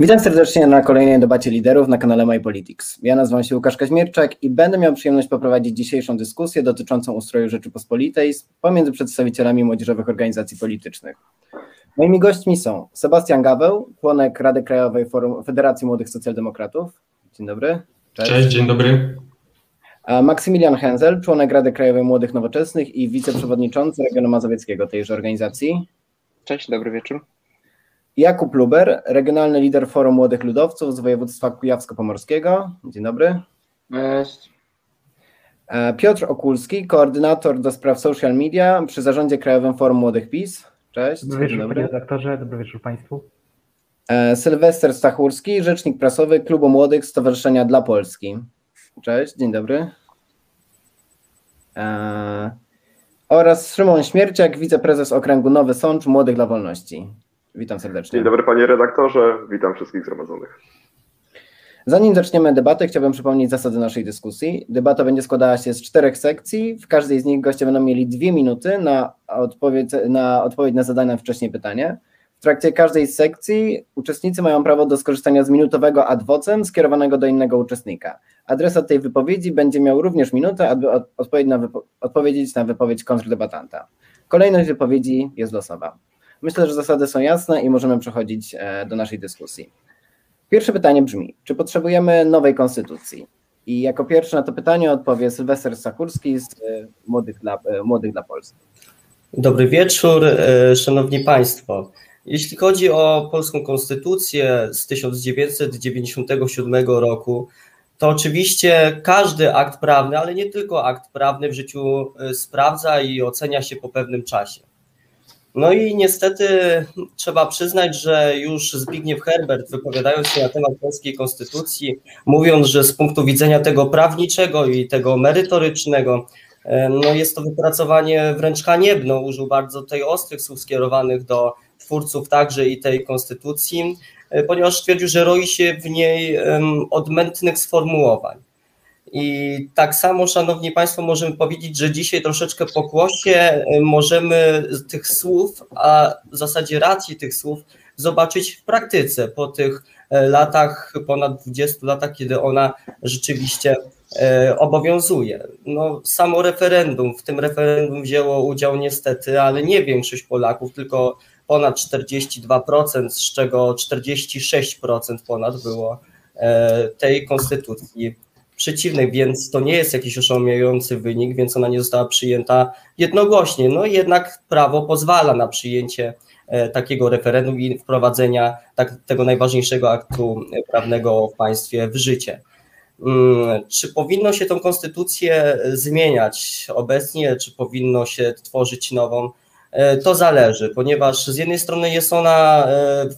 Witam serdecznie na kolejnej debacie liderów na kanale MyPolitics. Ja nazywam się Łukasz Kaźmierczak i będę miał przyjemność poprowadzić dzisiejszą dyskusję dotyczącą ustroju Rzeczypospolitej pomiędzy przedstawicielami młodzieżowych organizacji politycznych. Moimi gośćmi są Sebastian Gaweł, członek Rady Krajowej Forum Federacji Młodych Socjaldemokratów. Dzień dobry. Cześć, Cześć dzień dobry. Maksymilian Henzel, członek Rady Krajowej Młodych Nowoczesnych i wiceprzewodniczący regionu mazowieckiego tejże organizacji. Cześć, dobry wieczór. Jakub Luber, regionalny lider Forum Młodych Ludowców z województwa kujawsko-pomorskiego. Dzień dobry. Cześć. E, Piotr Okulski, koordynator do spraw social media przy Zarządzie Krajowym Forum Młodych PiS. Cześć. Dobry wieczór, dobry. panie redaktorze, dobry wieczór państwu. E, Sylwester Stachurski, rzecznik prasowy Klubu Młodych Stowarzyszenia dla Polski. Cześć, dzień dobry. E, oraz Szymon Śmierciak, wiceprezes okręgu Nowy Sącz Młodych dla Wolności. Witam serdecznie. Dzień dobry panie redaktorze, witam wszystkich zgromadzonych. Zanim zaczniemy debatę, chciałbym przypomnieć zasady naszej dyskusji. Debata będzie składała się z czterech sekcji. W każdej z nich goście będą mieli dwie minuty na odpowiedź na, odpowiedź na zadane wcześniej pytanie. W trakcie każdej z sekcji uczestnicy mają prawo do skorzystania z minutowego ad vocem skierowanego do innego uczestnika. Adresat tej wypowiedzi będzie miał również minutę, aby odpowiedzieć na, wypo odpowiedzieć na wypowiedź kontrdebatanta. Kolejność wypowiedzi jest losowa. Myślę, że zasady są jasne i możemy przechodzić e, do naszej dyskusji. Pierwsze pytanie brzmi: czy potrzebujemy nowej konstytucji? I jako pierwszy na to pytanie odpowie Sylwester Sakurski z e, Młodych dla, e, Młodych dla Polski. Dobry wieczór, Szanowni Państwo. Jeśli chodzi o polską konstytucję z 1997 roku, to oczywiście każdy akt prawny, ale nie tylko akt prawny w życiu sprawdza i ocenia się po pewnym czasie. No i niestety trzeba przyznać, że już Zbigniew Herbert, wypowiadając się na temat polskiej konstytucji, mówiąc, że z punktu widzenia tego prawniczego i tego merytorycznego, no jest to wypracowanie wręcz haniebno, użył bardzo tej ostrych słów skierowanych do twórców także i tej konstytucji, ponieważ stwierdził, że roi się w niej odmętnych sformułowań. I tak samo, Szanowni Państwo, możemy powiedzieć, że dzisiaj troszeczkę po kłosie y, możemy tych słów, a w zasadzie racji tych słów zobaczyć w praktyce po tych e, latach, ponad 20 latach, kiedy ona rzeczywiście e, obowiązuje. No, samo referendum, w tym referendum wzięło udział niestety, ale nie większość Polaków, tylko ponad 42%, z czego 46% ponad było e, tej konstytucji przeciwnych, więc to nie jest jakiś oszałamiający wynik, więc ona nie została przyjęta jednogłośnie. No jednak prawo pozwala na przyjęcie e, takiego referendum i wprowadzenia tak, tego najważniejszego aktu prawnego w państwie w życie. Mm, czy powinno się tą konstytucję zmieniać obecnie, czy powinno się tworzyć nową? E, to zależy, ponieważ z jednej strony jest ona e,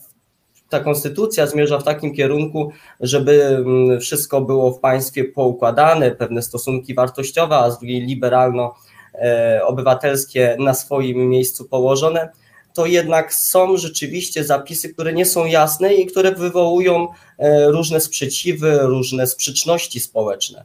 ta konstytucja zmierza w takim kierunku, żeby mm, wszystko było w państwie poukładane, pewne stosunki wartościowe, a z drugiej liberalno-obywatelskie na swoim miejscu położone, to jednak są rzeczywiście zapisy, które nie są jasne i które wywołują e, różne sprzeciwy, różne sprzeczności społeczne.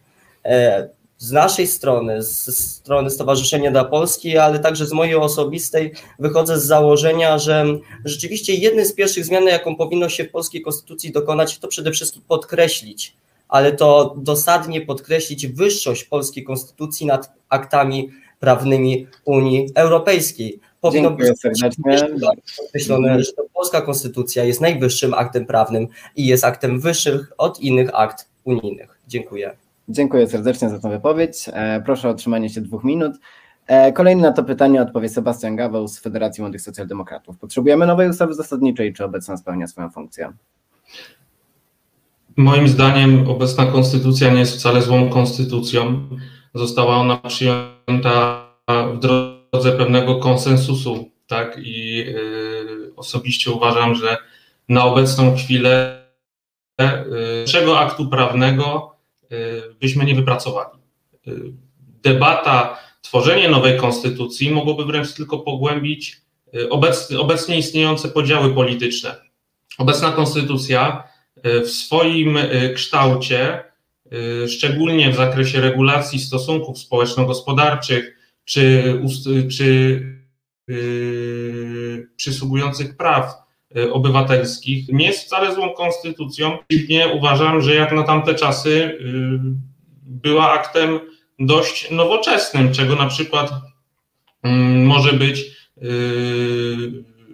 Z naszej strony, z strony Stowarzyszenia dla Polski, ale także z mojej osobistej, wychodzę z założenia, że rzeczywiście jednym z pierwszych zmian, jaką powinno się w polskiej konstytucji dokonać, to przede wszystkim podkreślić, ale to dosadnie podkreślić wyższość polskiej konstytucji nad aktami prawnymi Unii Europejskiej. Powinno być podkreślone, że to polska konstytucja jest najwyższym aktem prawnym i jest aktem wyższych od innych akt unijnych. Dziękuję. Dziękuję serdecznie za tę wypowiedź. E, proszę o otrzymanie się dwóch minut. E, kolejny na to pytanie odpowie Sebastian Gaweł z Federacji Młodych Socjaldemokratów. Potrzebujemy nowej ustawy zasadniczej, czy obecna spełnia swoją funkcję? Moim zdaniem obecna konstytucja nie jest wcale złą konstytucją. Została ona przyjęta w drodze pewnego konsensusu, tak? I y, osobiście uważam, że na obecną chwilę y, czego aktu prawnego byśmy nie wypracowali. Y, debata, tworzenie nowej konstytucji mogłoby wręcz tylko pogłębić y, obecnie istniejące podziały polityczne. Obecna konstytucja w swoim kształcie, szczególnie w zakresie regulacji stosunków społeczno-gospodarczych czy, czy przysługujących praw obywatelskich nie jest wcale złą konstytucją. Nie uważam, że jak na tamte czasy była aktem dość nowoczesnym, czego na przykład mm, może być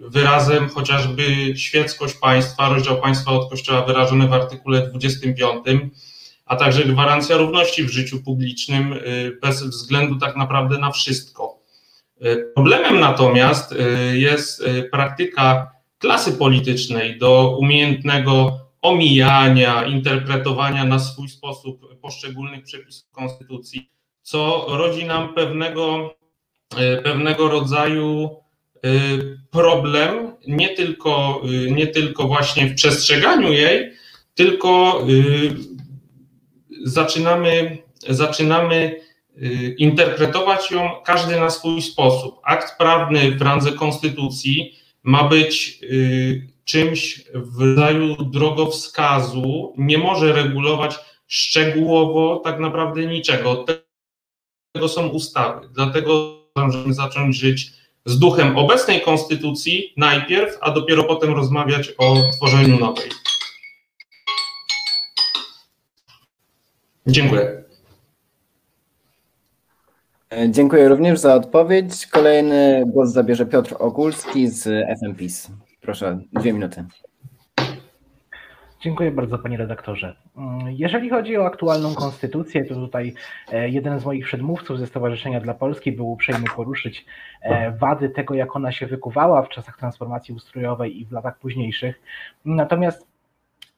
wyrazem chociażby świeckość państwa, rozdział państwa od kościoła wyrażony w artykule 25, a także gwarancja równości w życiu publicznym y, bez względu tak naprawdę na wszystko. Y, problemem natomiast y, jest praktyka klasy politycznej do umiejętnego omijania, interpretowania na swój sposób poszczególnych przepisów konstytucji, co rodzi nam pewnego, pewnego rodzaju problem nie tylko, nie tylko właśnie w przestrzeganiu jej, tylko zaczynamy, zaczynamy interpretować ją każdy na swój sposób. Akt prawny w randze konstytucji ma być y, czymś w rodzaju drogowskazu, nie może regulować szczegółowo tak naprawdę niczego. Tego są ustawy. Dlatego możemy zacząć żyć z duchem obecnej konstytucji najpierw, a dopiero potem rozmawiać o tworzeniu nowej. Dziękuję. E, dziękuję również za odpowiedź. Kolejny głos zabierze Piotr Okulski z FMPIS. Proszę, dwie minuty. Dziękuję bardzo, panie redaktorze. Mm, jeżeli chodzi o aktualną konstytucję, to tutaj e, jeden z moich przedmówców ze Stowarzyszenia dla Polski był uprzejmy poruszyć e, wady tego, jak ona się wykuwała w czasach transformacji ustrojowej i w latach późniejszych. Natomiast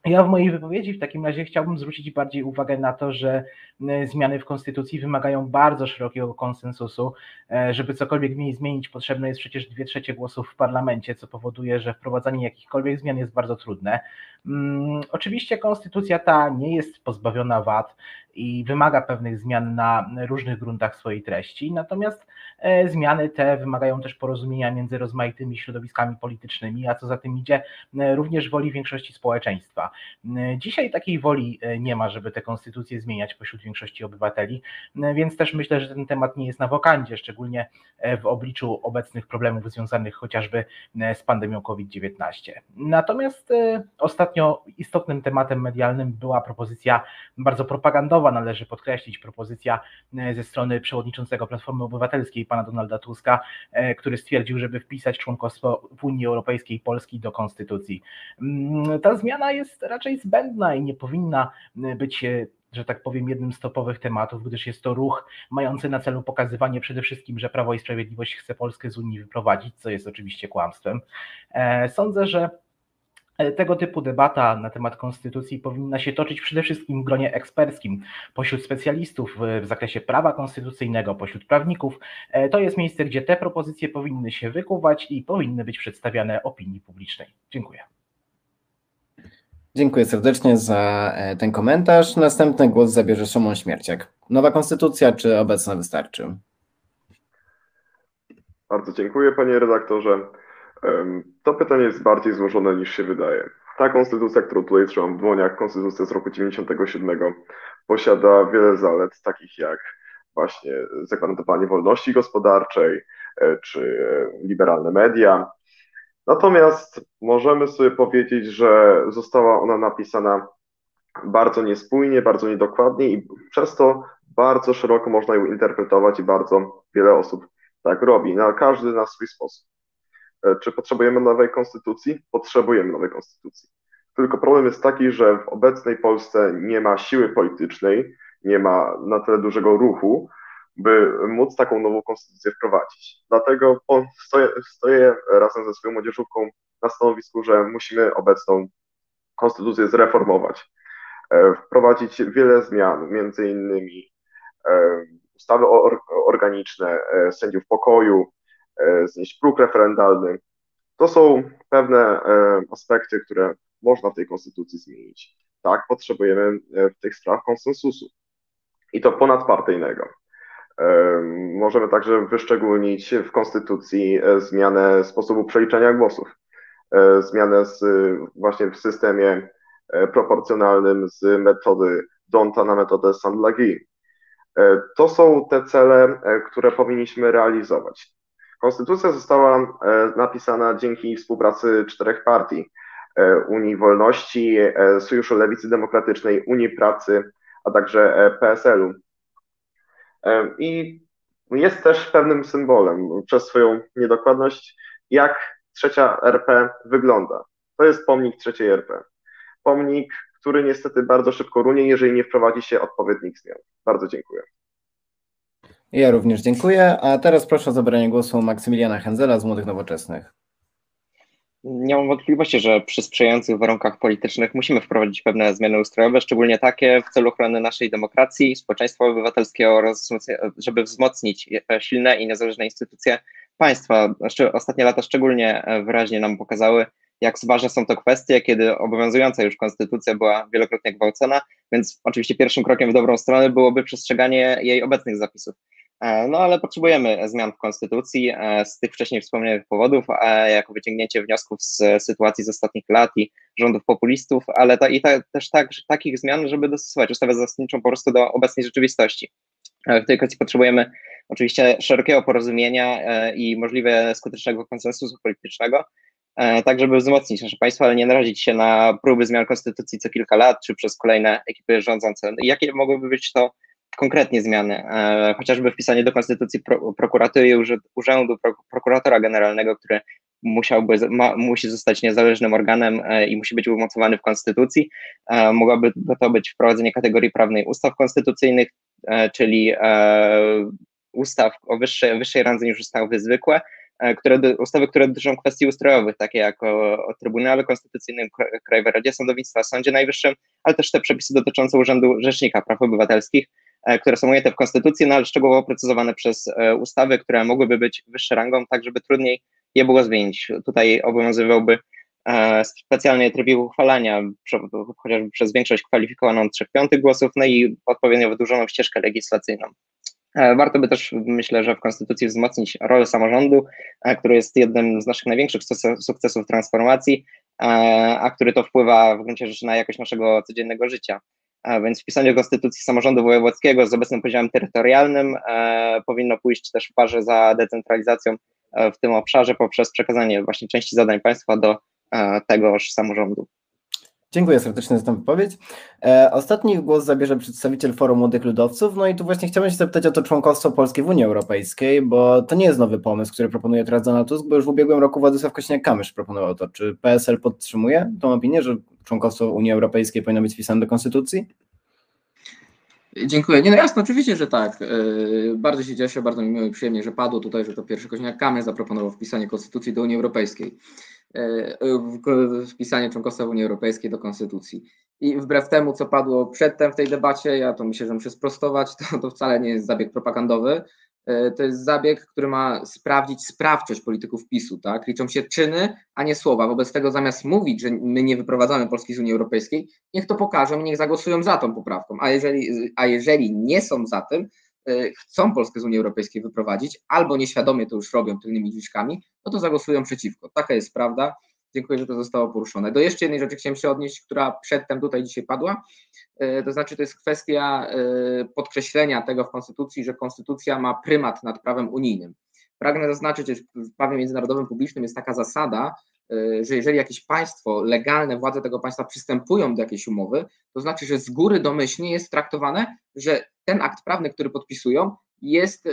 ja w mojej wypowiedzi w takim razie chciałbym zwrócić bardziej uwagę na to, że e, zmiany w konstytucji wymagają bardzo szerokiego konsensusu. E, żeby cokolwiek w niej zmienić, potrzebne jest przecież dwie trzecie głosów w parlamencie, co powoduje, że wprowadzanie jakichkolwiek zmian jest bardzo trudne. Hmm, oczywiście konstytucja ta nie jest pozbawiona wad i wymaga pewnych zmian na różnych gruntach swojej treści, natomiast zmiany te wymagają też porozumienia między rozmaitymi środowiskami politycznymi, a co za tym idzie, e, również woli większości społeczeństwa. E, dzisiaj takiej woli nie ma, żeby tę konstytucję zmieniać pośród większości obywateli, więc też myślę, że ten temat nie jest na wokandzie, szczególnie w obliczu obecnych problemów związanych chociażby z pandemią COVID-19. Natomiast ostatnio istotnym tematem medialnym była propozycja bardzo propagandowa, należy podkreślić, propozycja e, ze strony przewodniczącego Platformy Obywatelskiej, pana Donalda Tuska, e, który stwierdził, żeby wpisać członkostwo w Unii Europejskiej Polski do konstytucji. Mm, ta zmiana jest raczej zbędna i nie powinna e, być że tak powiem, jednym z topowych tematów, gdyż jest to ruch mający na celu pokazywanie przede wszystkim, że Prawo i Sprawiedliwość chce Polskę z Unii wyprowadzić, co jest oczywiście kłamstwem. Sądzę, że E, tego typu debata na temat konstytucji powinna się toczyć przede wszystkim w gronie eksperckim, pośród specjalistów w zakresie prawa konstytucyjnego, pośród prawników. E, to jest miejsce, gdzie te propozycje powinny się wykuwać i powinny być przedstawiane opinii publicznej. Dziękuję. Dziękuję serdecznie za e, ten komentarz. Następny głos zabierze Szymon Śmierciak. Nowa konstytucja czy obecna wystarczy? Bardzo dziękuję panie redaktorze. To pytanie jest bardziej złożone niż się wydaje. Ta konstytucja, którą tutaj trzymam w dłoniach, konstytucja z roku 97, posiada wiele zalet, takich jak właśnie zagwarantowanie wolności gospodarczej e, czy e, liberalne media. Natomiast możemy sobie powiedzieć, że została ona napisana bardzo niespójnie, bardzo niedokładnie i przez to bardzo szeroko można ją interpretować i bardzo wiele osób tak robi, na każdy na swój sposób. E, czy potrzebujemy nowej konstytucji? Potrzebujemy nowej konstytucji. Tylko problem jest taki, że w obecnej Polsce nie ma siły politycznej, nie ma na tyle dużego ruchu, by móc taką nową konstytucję wprowadzić. Dlatego stoję, stoję razem ze swoją młodzieżówką na stanowisku, że musimy obecną konstytucję zreformować, e, wprowadzić wiele zmian, między innymi e, ustawy organiczne, sędziów pokoju, znieść próg referendalny. To są pewne e, aspekty, które można w tej konstytucji zmienić. Tak, potrzebujemy e, w tych sprawach konsensusu i to ponadpartyjnego. Możemy także wyszczególnić w konstytucji zmianę sposobu przeliczania głosów, zmianę z, właśnie w systemie proporcjonalnym z metody Donta na metodę Sandlagi. To są te cele, które powinniśmy realizować. Konstytucja została e, napisana dzięki współpracy czterech partii. E, Unii Wolności, e, Sojuszu Lewicy Demokratycznej, Unii Pracy, a także PSL-u. I jest też pewnym symbolem przez swoją niedokładność, jak trzecia RP wygląda. To jest pomnik trzeciej RP. Pomnik, który niestety bardzo szybko runie, jeżeli nie wprowadzi się odpowiednich zmian. Bardzo dziękuję. Ja również dziękuję, a teraz proszę o zabranie głosu Maksymiliana Henzela z Młodych Nowoczesnych. Nie mam wątpliwości, że przy sprzyjających warunkach politycznych musimy wprowadzić pewne zmiany ustrojowe, szczególnie takie w celu ochrony naszej demokracji, społeczeństwa obywatelskiego oraz żeby wzmocnić silne i niezależne instytucje państwa. Znaczy, ostatnie lata szczególnie wyraźnie nam pokazały, jak ważne są to kwestie, kiedy obowiązująca już konstytucja była wielokrotnie gwałcona, więc oczywiście pierwszym krokiem w dobrą stronę byłoby przestrzeganie jej obecnych zapisów. E, no ale potrzebujemy zmian w konstytucji e, z tych wcześniej wspomnianych powodów, e, jako wyciągnięcie wniosków z sytuacji z ostatnich lat i rządów populistów, ale ta, i ta, też tak, takich zmian, żeby dostosować ustawę zasadniczą po prostu do obecnej rzeczywistości. W tej kwestii potrzebujemy oczywiście szerokiego porozumienia i możliwie skutecznego konsensusu politycznego, tak żeby wzmocnić nasze państwo, ale nie narazić się na próby zmian konstytucji co kilka lat, czy przez kolejne ekipy rządzące. Jakie mogłyby być to konkretnie zmiany, e, chociażby wpisanie do konstytucji pro, prokuratury urzędu pro, prokuratora generalnego, który musiałby, ma, musi zostać niezależnym organem e, i musi być umocowany w konstytucji. E, mogłoby to być wprowadzenie kategorii prawnej ustaw konstytucyjnych, czyli ustaw o wyższej, wyższej randze niż ustawy zwykłe, które, ustawy, które dotyczą kwestii ustrojowych, takie jak o, o Trybunale Konstytucyjnym, Krajowej Radzie Sądownictwa, Sądzie Najwyższym, ale też te przepisy dotyczące Urzędu Rzecznika Praw Obywatelskich, E, które są ujęte w Konstytucji, no ale szczegółowo precyzowane przez e, ustawy, które mogłyby być wyższe rangą, tak żeby trudniej je było zmienić. Tutaj obowiązywałby e, specjalny tryb uchwalania, chociażby przez większość kwalifikowaną 3 piątych głosów, no i odpowiednio wydłużoną ścieżkę legislacyjną. Warto by też, myślę, że w Konstytucji wzmocnić rolę samorządu, który jest jednym z naszych największych sukcesów transformacji, a który to wpływa w gruncie rzeczy na jakość naszego codziennego życia. Więc wpisanie Konstytucji Samorządu Wojewódzkiego z obecnym podziałem terytorialnym e, powinno pójść też w parze za decentralizacją e, w tym obszarze poprzez przekazanie właśnie części zadań państwa do e, tegoż samorządu. Dziękuję serdecznie za tę wypowiedź. E, ostatni głos zabierze przedstawiciel Forum Młodych Ludowców. No i tu właśnie chciałbym się zapytać o to członkostwo Polski w Unii Europejskiej, bo to nie jest nowy pomysł, który proponuje teraz Donald Tusk, bo już w ubiegłym roku Władysław Kośniak-Kamysz proponował to. Czy PSL podtrzymuje tą opinię, że członkostwo Unii Europejskiej powinno być wpisane do Konstytucji? Dziękuję. Nie, no jasno, oczywiście, że tak. E, bardzo się cieszę, bardzo mi miło i przyjemnie, że padło tutaj, że to pierwszy Kośniak-Kamysz zaproponował wpisanie Konstytucji do Unii Europejskiej. E, wpisanie członkostwa Unii Europejskiej do Konstytucji. I wbrew temu, co padło przedtem w tej debacie, ja to myślę, że muszę sprostować, to, to wcale nie jest zabieg propagandowy. E, to jest zabieg, który ma sprawdzić sprawczość polityków PiSu, tak? Liczą się czyny, a nie słowa. Wobec tego zamiast mówić, że my nie wyprowadzamy Polski z Unii Europejskiej, niech to pokażą i niech zagłosują za tą poprawką. A jeżeli, a jeżeli nie są za tym, E, chcą Polskę z Unii Europejskiej wyprowadzić, albo nieświadomie to już robią tylnymi drzwiczkami, no to zagłosują przeciwko. Taka jest prawda. Dziękuję, że to zostało poruszone. Do jeszcze jednej rzeczy chciałem się odnieść, która przedtem tutaj dzisiaj padła. E, to znaczy, to jest kwestia e, podkreślenia tego w Konstytucji, że Konstytucja ma prymat nad prawem unijnym. Pragnę zaznaczyć, że w prawie międzynarodowym publicznym jest taka zasada, że jeżeli jakieś państwo, legalne władze tego państwa przystępują do jakiejś umowy, to znaczy, że z góry domyślnie jest traktowane, że ten akt prawny, który podpisują, jest e,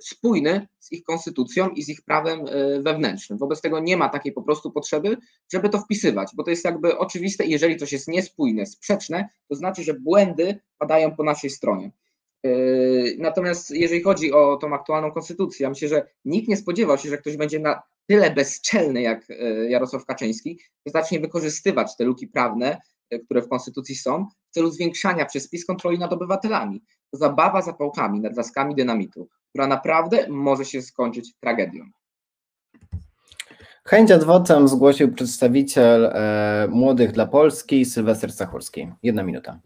spójny z ich konstytucją i z ich prawem e, wewnętrznym. Wobec tego nie ma takiej po prostu potrzeby, żeby to wpisywać, bo to jest jakby oczywiste, jeżeli coś jest niespójne, sprzeczne, to znaczy, że błędy padają po naszej stronie. E, natomiast jeżeli chodzi o tą aktualną konstytucję, ja myślę, że nikt nie spodziewał się, że ktoś będzie na tyle bezczelny jak Jarosław Kaczyński, że zacznie wykorzystywać te luki prawne, które w konstytucji są, w celu zwiększania przez PiS kontroli nad obywatelami zabawa zapałkami nad laskami dynamitu, która naprawdę może się skończyć tragedią. Chęć adwotem zgłosił przedstawiciel e, Młodych dla Polski, Sylwester Stachurski. Jedna minuta.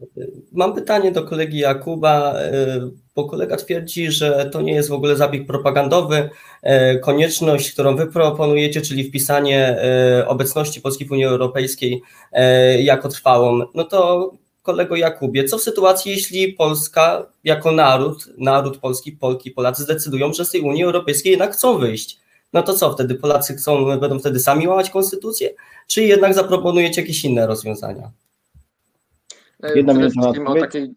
Mam pytanie do kolegi Jakuba, e, bo kolega twierdzi, że to nie jest w ogóle zabieg propagandowy. E, konieczność, którą wy proponujecie, czyli wpisanie e, obecności Polski w Unii Europejskiej e, jako trwałą, no to kolego Jakubie, co w sytuacji, jeśli Polska jako naród, naród polski, Polki, Polacy zdecydują, że z tej Unii Europejskiej jednak chcą wyjść? No to co wtedy? Polacy chcą, będą wtedy sami łamać konstytucję? Czy jednak zaproponujecie jakieś inne rozwiązania? Jedna przede wszystkim o takiej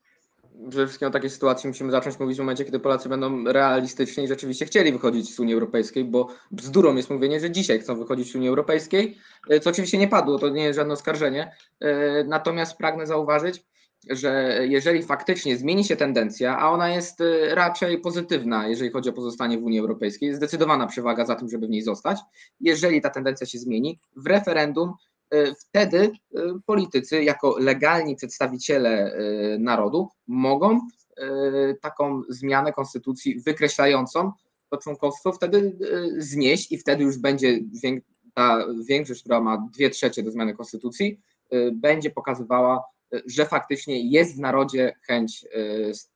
przede wszystkim o takiej sytuacji musimy zacząć mówić w momencie, kiedy Polacy będą realistycznie i rzeczywiście chcieli wychodzić z Unii Europejskiej, bo bzdurą jest mówienie, że dzisiaj chcą wychodzić z Unii Europejskiej, co oczywiście nie padło, to nie jest żadne oskarżenie. Natomiast pragnę zauważyć, że jeżeli faktycznie zmieni się tendencja, a ona jest raczej pozytywna, jeżeli chodzi o pozostanie w Unii Europejskiej, jest zdecydowana przewaga za tym, żeby w niej zostać. Jeżeli ta tendencja się zmieni, w referendum E, wtedy e, politycy, jako legalni przedstawiciele narodu, mogą taką zmianę konstytucji wykreślającą to członkostwo wtedy znieść i wtedy już będzie ta większość, która ma dwie trzecie do zmiany konstytucji, będzie pokazywała, że faktycznie jest w narodzie chęć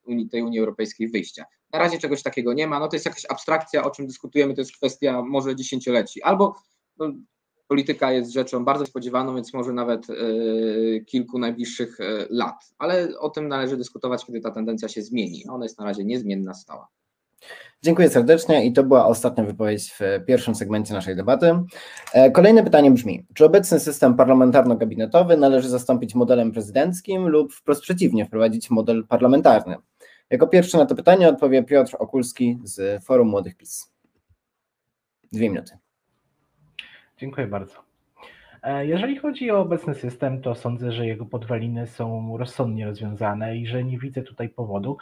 Unii, tej Unii Europejskiej wyjścia. Na razie czegoś takiego nie ma, no to jest jakaś abstrakcja, o czym dyskutujemy, to jest kwestia może dziesięcioleci, albo no, polityka jest rzeczą bardzo spodziewaną, więc może nawet e, kilku najbliższych lat. Ale o tym należy dyskutować, kiedy ta tendencja się zmieni. Ona jest na razie niezmienna, stała. Dziękuję serdecznie i to była ostatnia wypowiedź w pierwszym segmencie naszej debaty. E, kolejne pytanie brzmi: czy obecny system parlamentarno-gabinetowy należy zastąpić modelem prezydenckim lub wprost przeciwnie, wprowadzić model parlamentarny? Jako pierwszy na to pytanie odpowie Piotr Okulski z Forum Młodych PiS. Dwie minuty. Dziękuję bardzo. E, jeżeli chodzi o obecny system, to sądzę, że jego podwaliny są rozsądnie rozwiązane i że nie widzę tutaj powodu,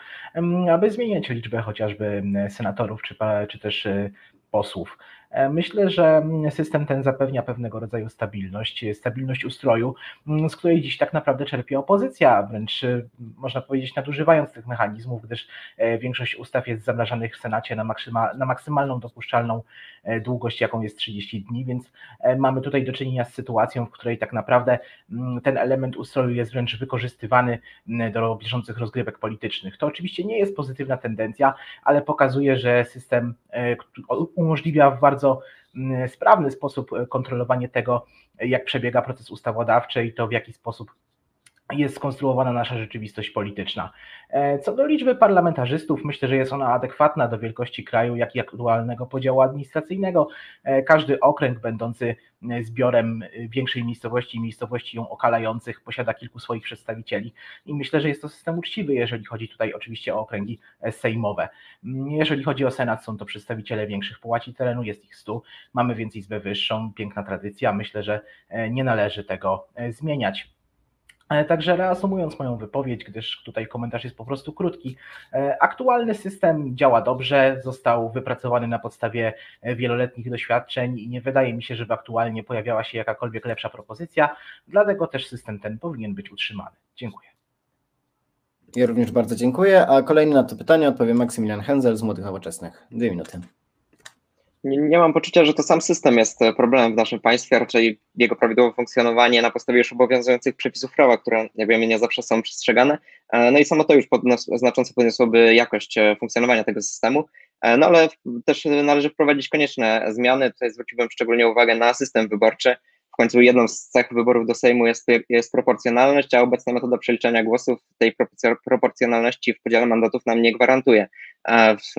aby zmieniać liczbę chociażby senatorów czy, czy też e, posłów. E, myślę, że system ten zapewnia pewnego rodzaju stabilność, stabilność ustroju, mm, z której dziś tak naprawdę czerpie opozycja, wręcz e, można powiedzieć nadużywając tych mechanizmów, gdyż e, większość ustaw jest zamrażanych w Senacie na, maksyma, na maksymalną dopuszczalną długość, jaką jest 30 dni, więc mamy tutaj do czynienia z sytuacją, w której tak naprawdę mm, ten element ustroju jest wręcz wykorzystywany mm, do bieżących rozgrywek politycznych. To oczywiście nie jest pozytywna tendencja, ale pokazuje, że system umożliwia w bardzo bardzo mm, sprawny sposób e, kontrolowanie tego, jak przebiega proces ustawodawczy i to w jaki sposób jest skonstruowana nasza rzeczywistość polityczna. E, co do liczby parlamentarzystów, myślę, że jest ona adekwatna do wielkości kraju, jak i aktualnego podziału administracyjnego. E, każdy okręg będący zbiorem większej miejscowości i miejscowości ją okalających posiada kilku swoich przedstawicieli i myślę, że jest to system uczciwy, jeżeli chodzi tutaj oczywiście o okręgi sejmowe. Jeżeli chodzi o Senat, są to przedstawiciele większych połaci terenu, jest ich stu, mamy więc Izbę Wyższą, piękna tradycja, myślę, że nie należy tego zmieniać. Także reasumując moją wypowiedź, gdyż tutaj komentarz jest po prostu krótki, e, aktualny system działa dobrze, został wypracowany na podstawie e, wieloletnich doświadczeń i nie wydaje mi się, żeby aktualnie pojawiała się jakakolwiek lepsza propozycja, dlatego też system ten powinien być utrzymany. Dziękuję. Ja również bardzo dziękuję, a kolejny na to pytanie odpowie Maksymilian Henzel z Młodych Nowoczesnych. Dwie minuty nie, nie, mam poczucia, że to sam system jest e, problemem w naszym państwie, a raczej jego prawidłowe funkcjonowanie na podstawie już obowiązujących przepisów prawa, które, jak wiemy, nie zawsze są przestrzegane. E, no i samo to już znacząco podniosłoby jakość e, funkcjonowania tego systemu. No ale też należy wprowadzić konieczne zmiany. Tutaj zwróciłbym szczególnie uwagę na system wyborczy. W końcu jedną z cech wyborów do Sejmu jest, jest proporcjonalność, a obecna metoda przeliczania głosów tej proporcjonalności w podziale mandatów nam nie gwarantuje. E, w,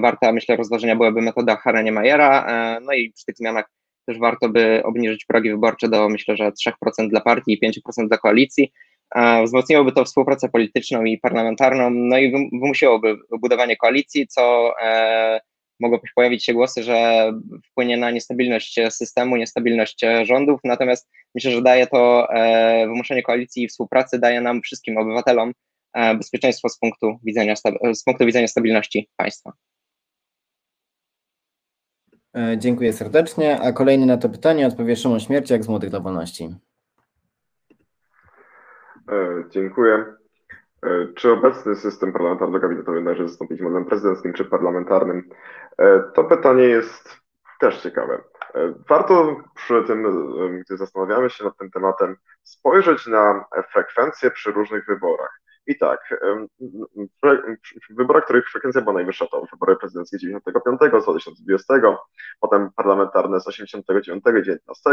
warta, myślę, rozważenia byłaby metoda Harania-Mayera, e, no i przy tych zmianach też warto by obniżyć progi wyborcze do, myślę, że 3% dla partii i 5% dla koalicji. E, wzmocniłoby to współpracę polityczną i parlamentarną, no i wymusiłoby budowanie koalicji, co mogą pojawić się głosy, że wpłynie na niestabilność systemu, niestabilność rządów, natomiast myślę, że daje to e, wymuszenie koalicji i współpracy, daje nam wszystkim obywatelom e, bezpieczeństwo z punktu widzenia, z punktu widzenia stabilności państwa. E, dziękuję serdecznie. A kolejny na to pytanie odpowie Szymon Śmierciak z Młodych dla Wolności. Dziękuję. E, czy obecny system parlamentarno-gabinetowy należy zastąpić modelem prezydenckim czy parlamentarnym? E, to pytanie jest też ciekawe. E, warto przy tym, gdy zastanawiamy się nad tym tematem, spojrzeć na frekwencję przy różnych wyborach. I tak, w wyborach, których frekwencja była najwyższa, to wybory prezydenckie 95 z 2020, potem parlamentarne z 89 19,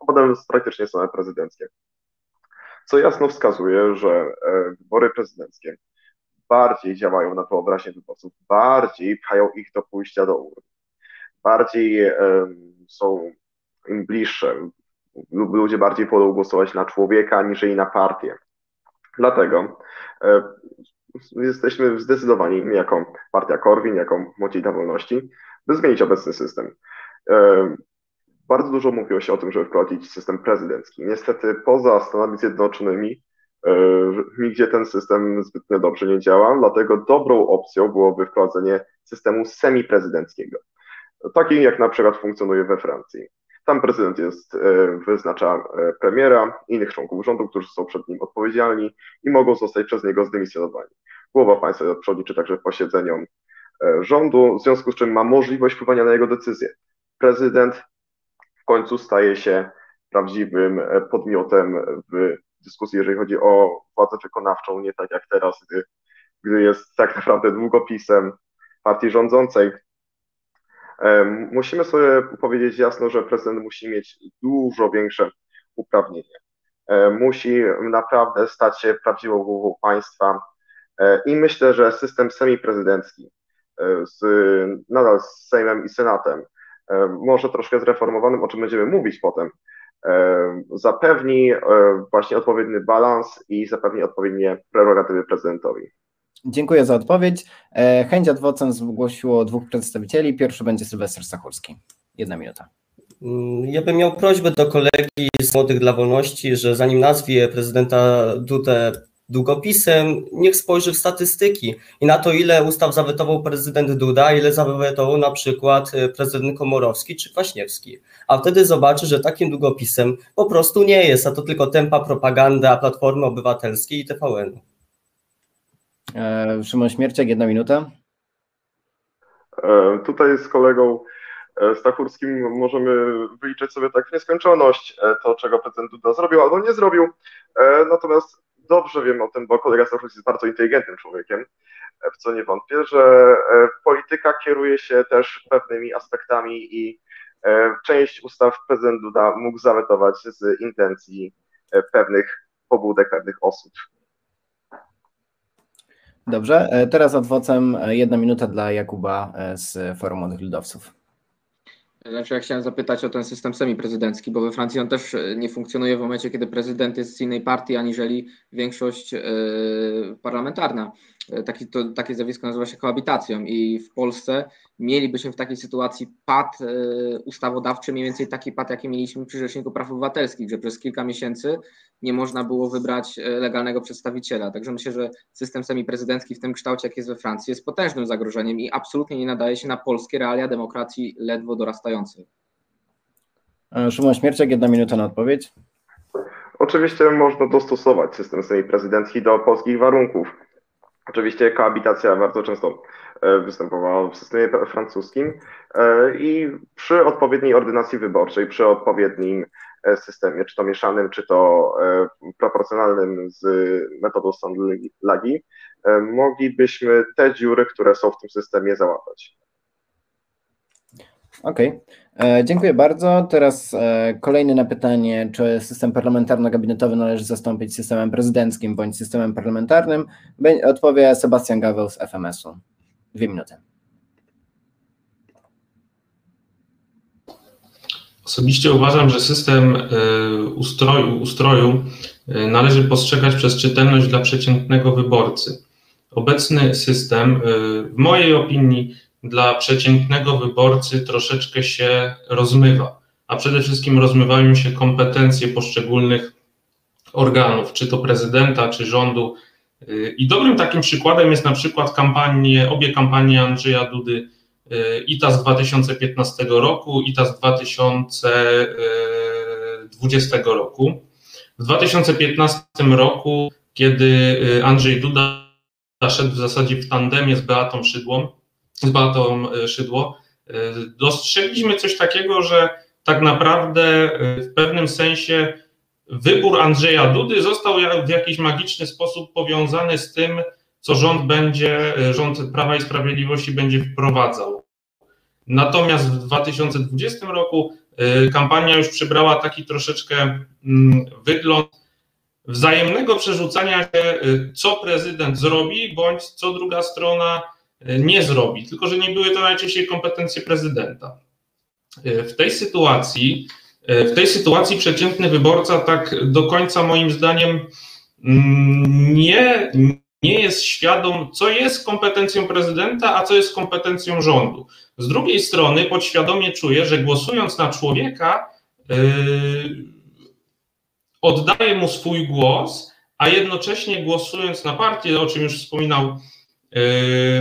a potem praktycznie same prezydenckie co jasno wskazuje, że e, wybory prezydenckie bardziej działają na wyobraźnię wyborców, bardziej pchają ich do pójścia do urn. bardziej są im bliższe. Ludzie bardziej wolą głosować na człowieka, aniżeli na partię. Dlatego jesteśmy zdecydowani, jako partia Korwin, jako Młodzież dla Wolności, by zmienić obecny system. Bardzo dużo mówiło się o tym, żeby wprowadzić system prezydencki. Niestety poza Stanami Zjednoczonymi nigdzie ten system zbytnio dobrze nie działa, dlatego dobrą opcją byłoby wprowadzenie systemu semiprezydenckiego. Takim jak na przykład funkcjonuje we Francji. Tam prezydent jest, e, wyznacza e, premiera, innych członków rządu, którzy są przed nim odpowiedzialni i mogą zostać przez niego zdymisjonowani. Głowa państwa przewodniczy także posiedzeniom rządu, w związku z czym ma możliwość wpływania na jego decyzje. Prezydent końcu staje się prawdziwym e, podmiotem w dyskusji, jeżeli chodzi o władzę wykonawczą, nie tak jak teraz, gdy, gdy jest tak naprawdę długopisem partii rządzącej. E, musimy sobie powiedzieć jasno, że prezydent musi mieć dużo większe uprawnienia. E, musi naprawdę stać się prawdziwą głową państwa i myślę, że system semiprezydencki z, nadal z Sejmem i Senatem E, może troszkę zreformowanym, o czym będziemy mówić potem, e, zapewni e, właśnie odpowiedni balans i zapewni odpowiednie prerogatywy prezydentowi. Dziękuję za odpowiedź. Chęć adwocem zgłosiło dwóch przedstawicieli. Pierwszy będzie Sylwester Stachurski. Jedna minuta. Mm, ja bym miał prośbę do kolegi z Młodych dla Wolności, że zanim nazwie prezydenta Dudę długopisem, niech spojrzy w statystyki i na to, ile ustaw zawetował prezydent Duda, ile zawetował na przykład e, prezydent Komorowski czy Kwaśniewski. A wtedy zobaczy, że takim długopisem po prostu nie jest, a to tylko tempa propaganda Platformy Obywatelskiej i TVN. E, Szymon Śmierciak, jedna minuta. E, tutaj z kolegą e, Stachurskim możemy wyliczyć sobie tak w nieskończoność to, czego prezydent Duda zrobił albo nie zrobił. Natomiast dobrze wiem o tym, bo kolega Stachurski jest bardzo inteligentnym człowiekiem, w co nie wątpię, że e, polityka kieruje się też pewnymi aspektami i e, część ustaw prezydent Duda mógł zawetować z intencji e, pewnych pobudek, pewnych osób. Dobrze, teraz adwocem jedna minuta dla Jakuba z Forum Młodych Ludowców. Znaczy, ja chciałem zapytać o ten system semiprezydencki, bo we Francji on też e, nie funkcjonuje w momencie, kiedy prezydent jest z innej partii, aniżeli większość yy, parlamentarna. E, taki, to, takie zjawisko nazywa się kohabitacją i w Polsce mielibyśmy w takiej sytuacji pad ustawodawczy, mniej więcej taki pad, jaki mieliśmy przy Rzeczniku Praw Obywatelskich, że przez kilka miesięcy nie można było wybrać legalnego przedstawiciela. Także myślę, że system semiprezydencki w tym kształcie, jak jest we Francji, jest potężnym zagrożeniem i absolutnie nie nadaje się na polskie realia demokracji ledwo dorastającej. Szymon Śmierciak, jedna minuta na odpowiedź. Oczywiście można dostosować system semiprezydencki do polskich warunków. Oczywiście koabitacja bardzo często e, występowała w systemie francuskim e, i przy odpowiedniej ordynacji wyborczej, przy odpowiednim e, systemie, czy to mieszanym, czy to proporcjonalnym z metodą stanu lagi, moglibyśmy te dziury, które są w tym systemie, załatać. Okej, okay. dziękuję bardzo. Teraz kolejny na pytanie, czy system parlamentarno-gabinetowy należy zastąpić systemem prezydenckim bądź systemem parlamentarnym, odpowie Sebastian Gaweł z FMS-u. Dwie minuty. Osobiście uważam, że system e, ustroju, ustroju e, należy postrzegać przez czytelność dla przeciętnego wyborcy. Obecny system, e, w mojej opinii, dla przeciętnego wyborcy troszeczkę się rozmywa, a przede wszystkim rozmywają się kompetencje poszczególnych organów, czy to prezydenta, czy rządu. I dobrym takim przykładem jest na przykład kampanie, obie kampanie Andrzeja Dudy i ta z 2015 roku, i ta z 2020 roku. W 2015 roku, kiedy Andrzej Duda szedł w zasadzie w tandemie z Beatą Szydłą, z Beatą e, Szydło, e, dostrzegliśmy coś takiego, że tak naprawdę e, w pewnym sensie wybór Andrzeja Dudy został w jakiś magiczny sposób powiązany z tym, co rząd będzie, rząd Prawa i Sprawiedliwości będzie wprowadzał. Natomiast w 2020 roku kampania już przybrała taki troszeczkę mm, wygląd wzajemnego przerzucania się, co prezydent zrobi, bądź co druga strona nie zrobi, tylko że nie były to najczęściej kompetencje prezydenta. W tej sytuacji, w tej sytuacji przeciętny wyborca tak do końca moim zdaniem mm, nie, nie jest świadom, co jest kompetencją prezydenta, a co jest kompetencją rządu. Z drugiej strony podświadomie czuje, że głosując na człowieka, yy, oddaje mu swój głos, a jednocześnie głosując na partię, o czym już wspominał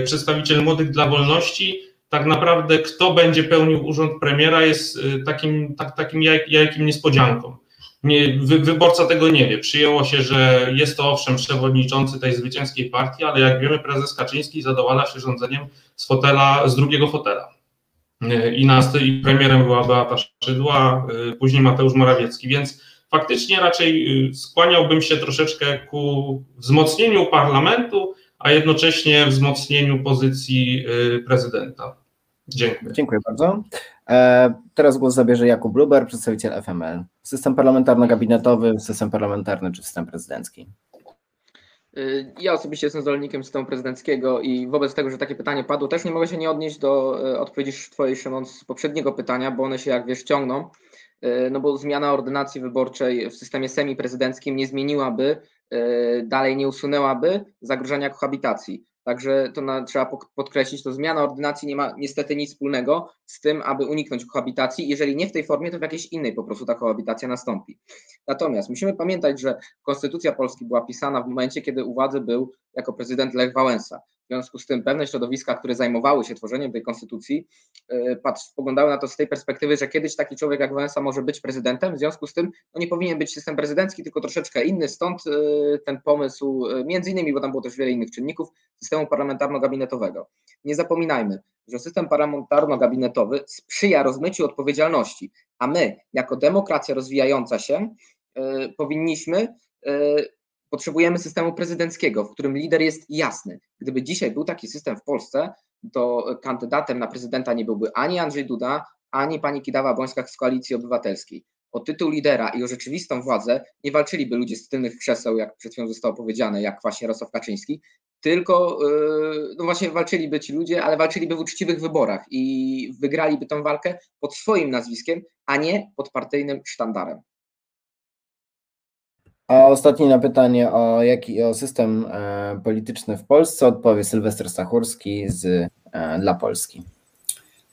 przedstawiciel Młodych dla Wolności, tak naprawdę kto będzie pełnił urząd premiera jest yy, takim, tak, takim jajkiem niespodzianką. Nie, wy, wyborca tego nie wie. Przyjęło się, że jest to owszem przewodniczący tej zwycięskiej partii, ale jak wiemy, prezes Kaczyński zadowala się rządzeniem z fotela, z drugiego fotela. I, nas, i premierem była Beata Szydła, później Mateusz Morawiecki, więc faktycznie raczej skłaniałbym się troszeczkę ku wzmocnieniu parlamentu, a jednocześnie wzmocnieniu pozycji prezydenta. Dziękuję. Dziękuję bardzo. E, teraz głos zabierze Jakub Bluber, przedstawiciel FML. System parlamentarno-gabinetowy, system parlamentarny czy system prezydencki? Y, ja osobiście jestem zwolennikiem systemu prezydenckiego i wobec tego, że takie pytanie padło, też nie mogę się nie odnieść do e, odpowiedzi Twojej, Szymon, z poprzedniego pytania, bo one się, jak wiesz, ciągną. E, no bo zmiana ordynacji wyborczej w systemie semiprezydenckim nie zmieniłaby, dalej nie usunęłaby zagrożenia kohabitacji. Także to na, trzeba podkreślić, to zmiana ordynacji nie ma niestety nic wspólnego z tym, aby uniknąć kohabitacji. Jeżeli nie w tej formie, to w jakiejś innej po prostu ta kohabitacja nastąpi. Natomiast musimy pamiętać, że Konstytucja Polski była pisana w momencie, kiedy u władzy był jako prezydent Lech Wałęsa. W związku z tym pewne środowiska, które zajmowały się tworzeniem tej konstytucji, e, patrz, spoglądały na to z tej perspektywy, że kiedyś taki człowiek jak Wałęsa może być prezydentem, w związku z tym no nie powinien być system prezydencki, tylko troszeczkę inny, stąd e, ten pomysł, e, między innymi, bo tam było też wiele innych czynników, systemu parlamentarno-gabinetowego. Nie zapominajmy, że system parlamentarno-gabinetowy sprzyja rozmyciu odpowiedzialności, a my, jako demokracja rozwijająca się, powinniśmy Potrzebujemy systemu prezydenckiego, w którym lider jest jasny. Gdyby dzisiaj był taki system w Polsce, to kandydatem na prezydenta nie byłby ani Andrzej Duda, ani pani Kidawa-Błońska z Koalicji Obywatelskiej. O tytuł lidera i o rzeczywistą władzę nie walczyliby ludzie z tylnych krzeseł, jak przed chwilą zostało powiedziane, jak właśnie Jarosław Kaczyński, tylko yy, no właśnie walczyliby ci ludzie, ale walczyliby w uczciwych wyborach i wygraliby tę walkę pod swoim nazwiskiem, a nie pod partyjnym sztandarem. A ostatnie na pytanie o jaki o system e, polityczny w Polsce odpowie Sylwester Stachurski z e, dla Polski.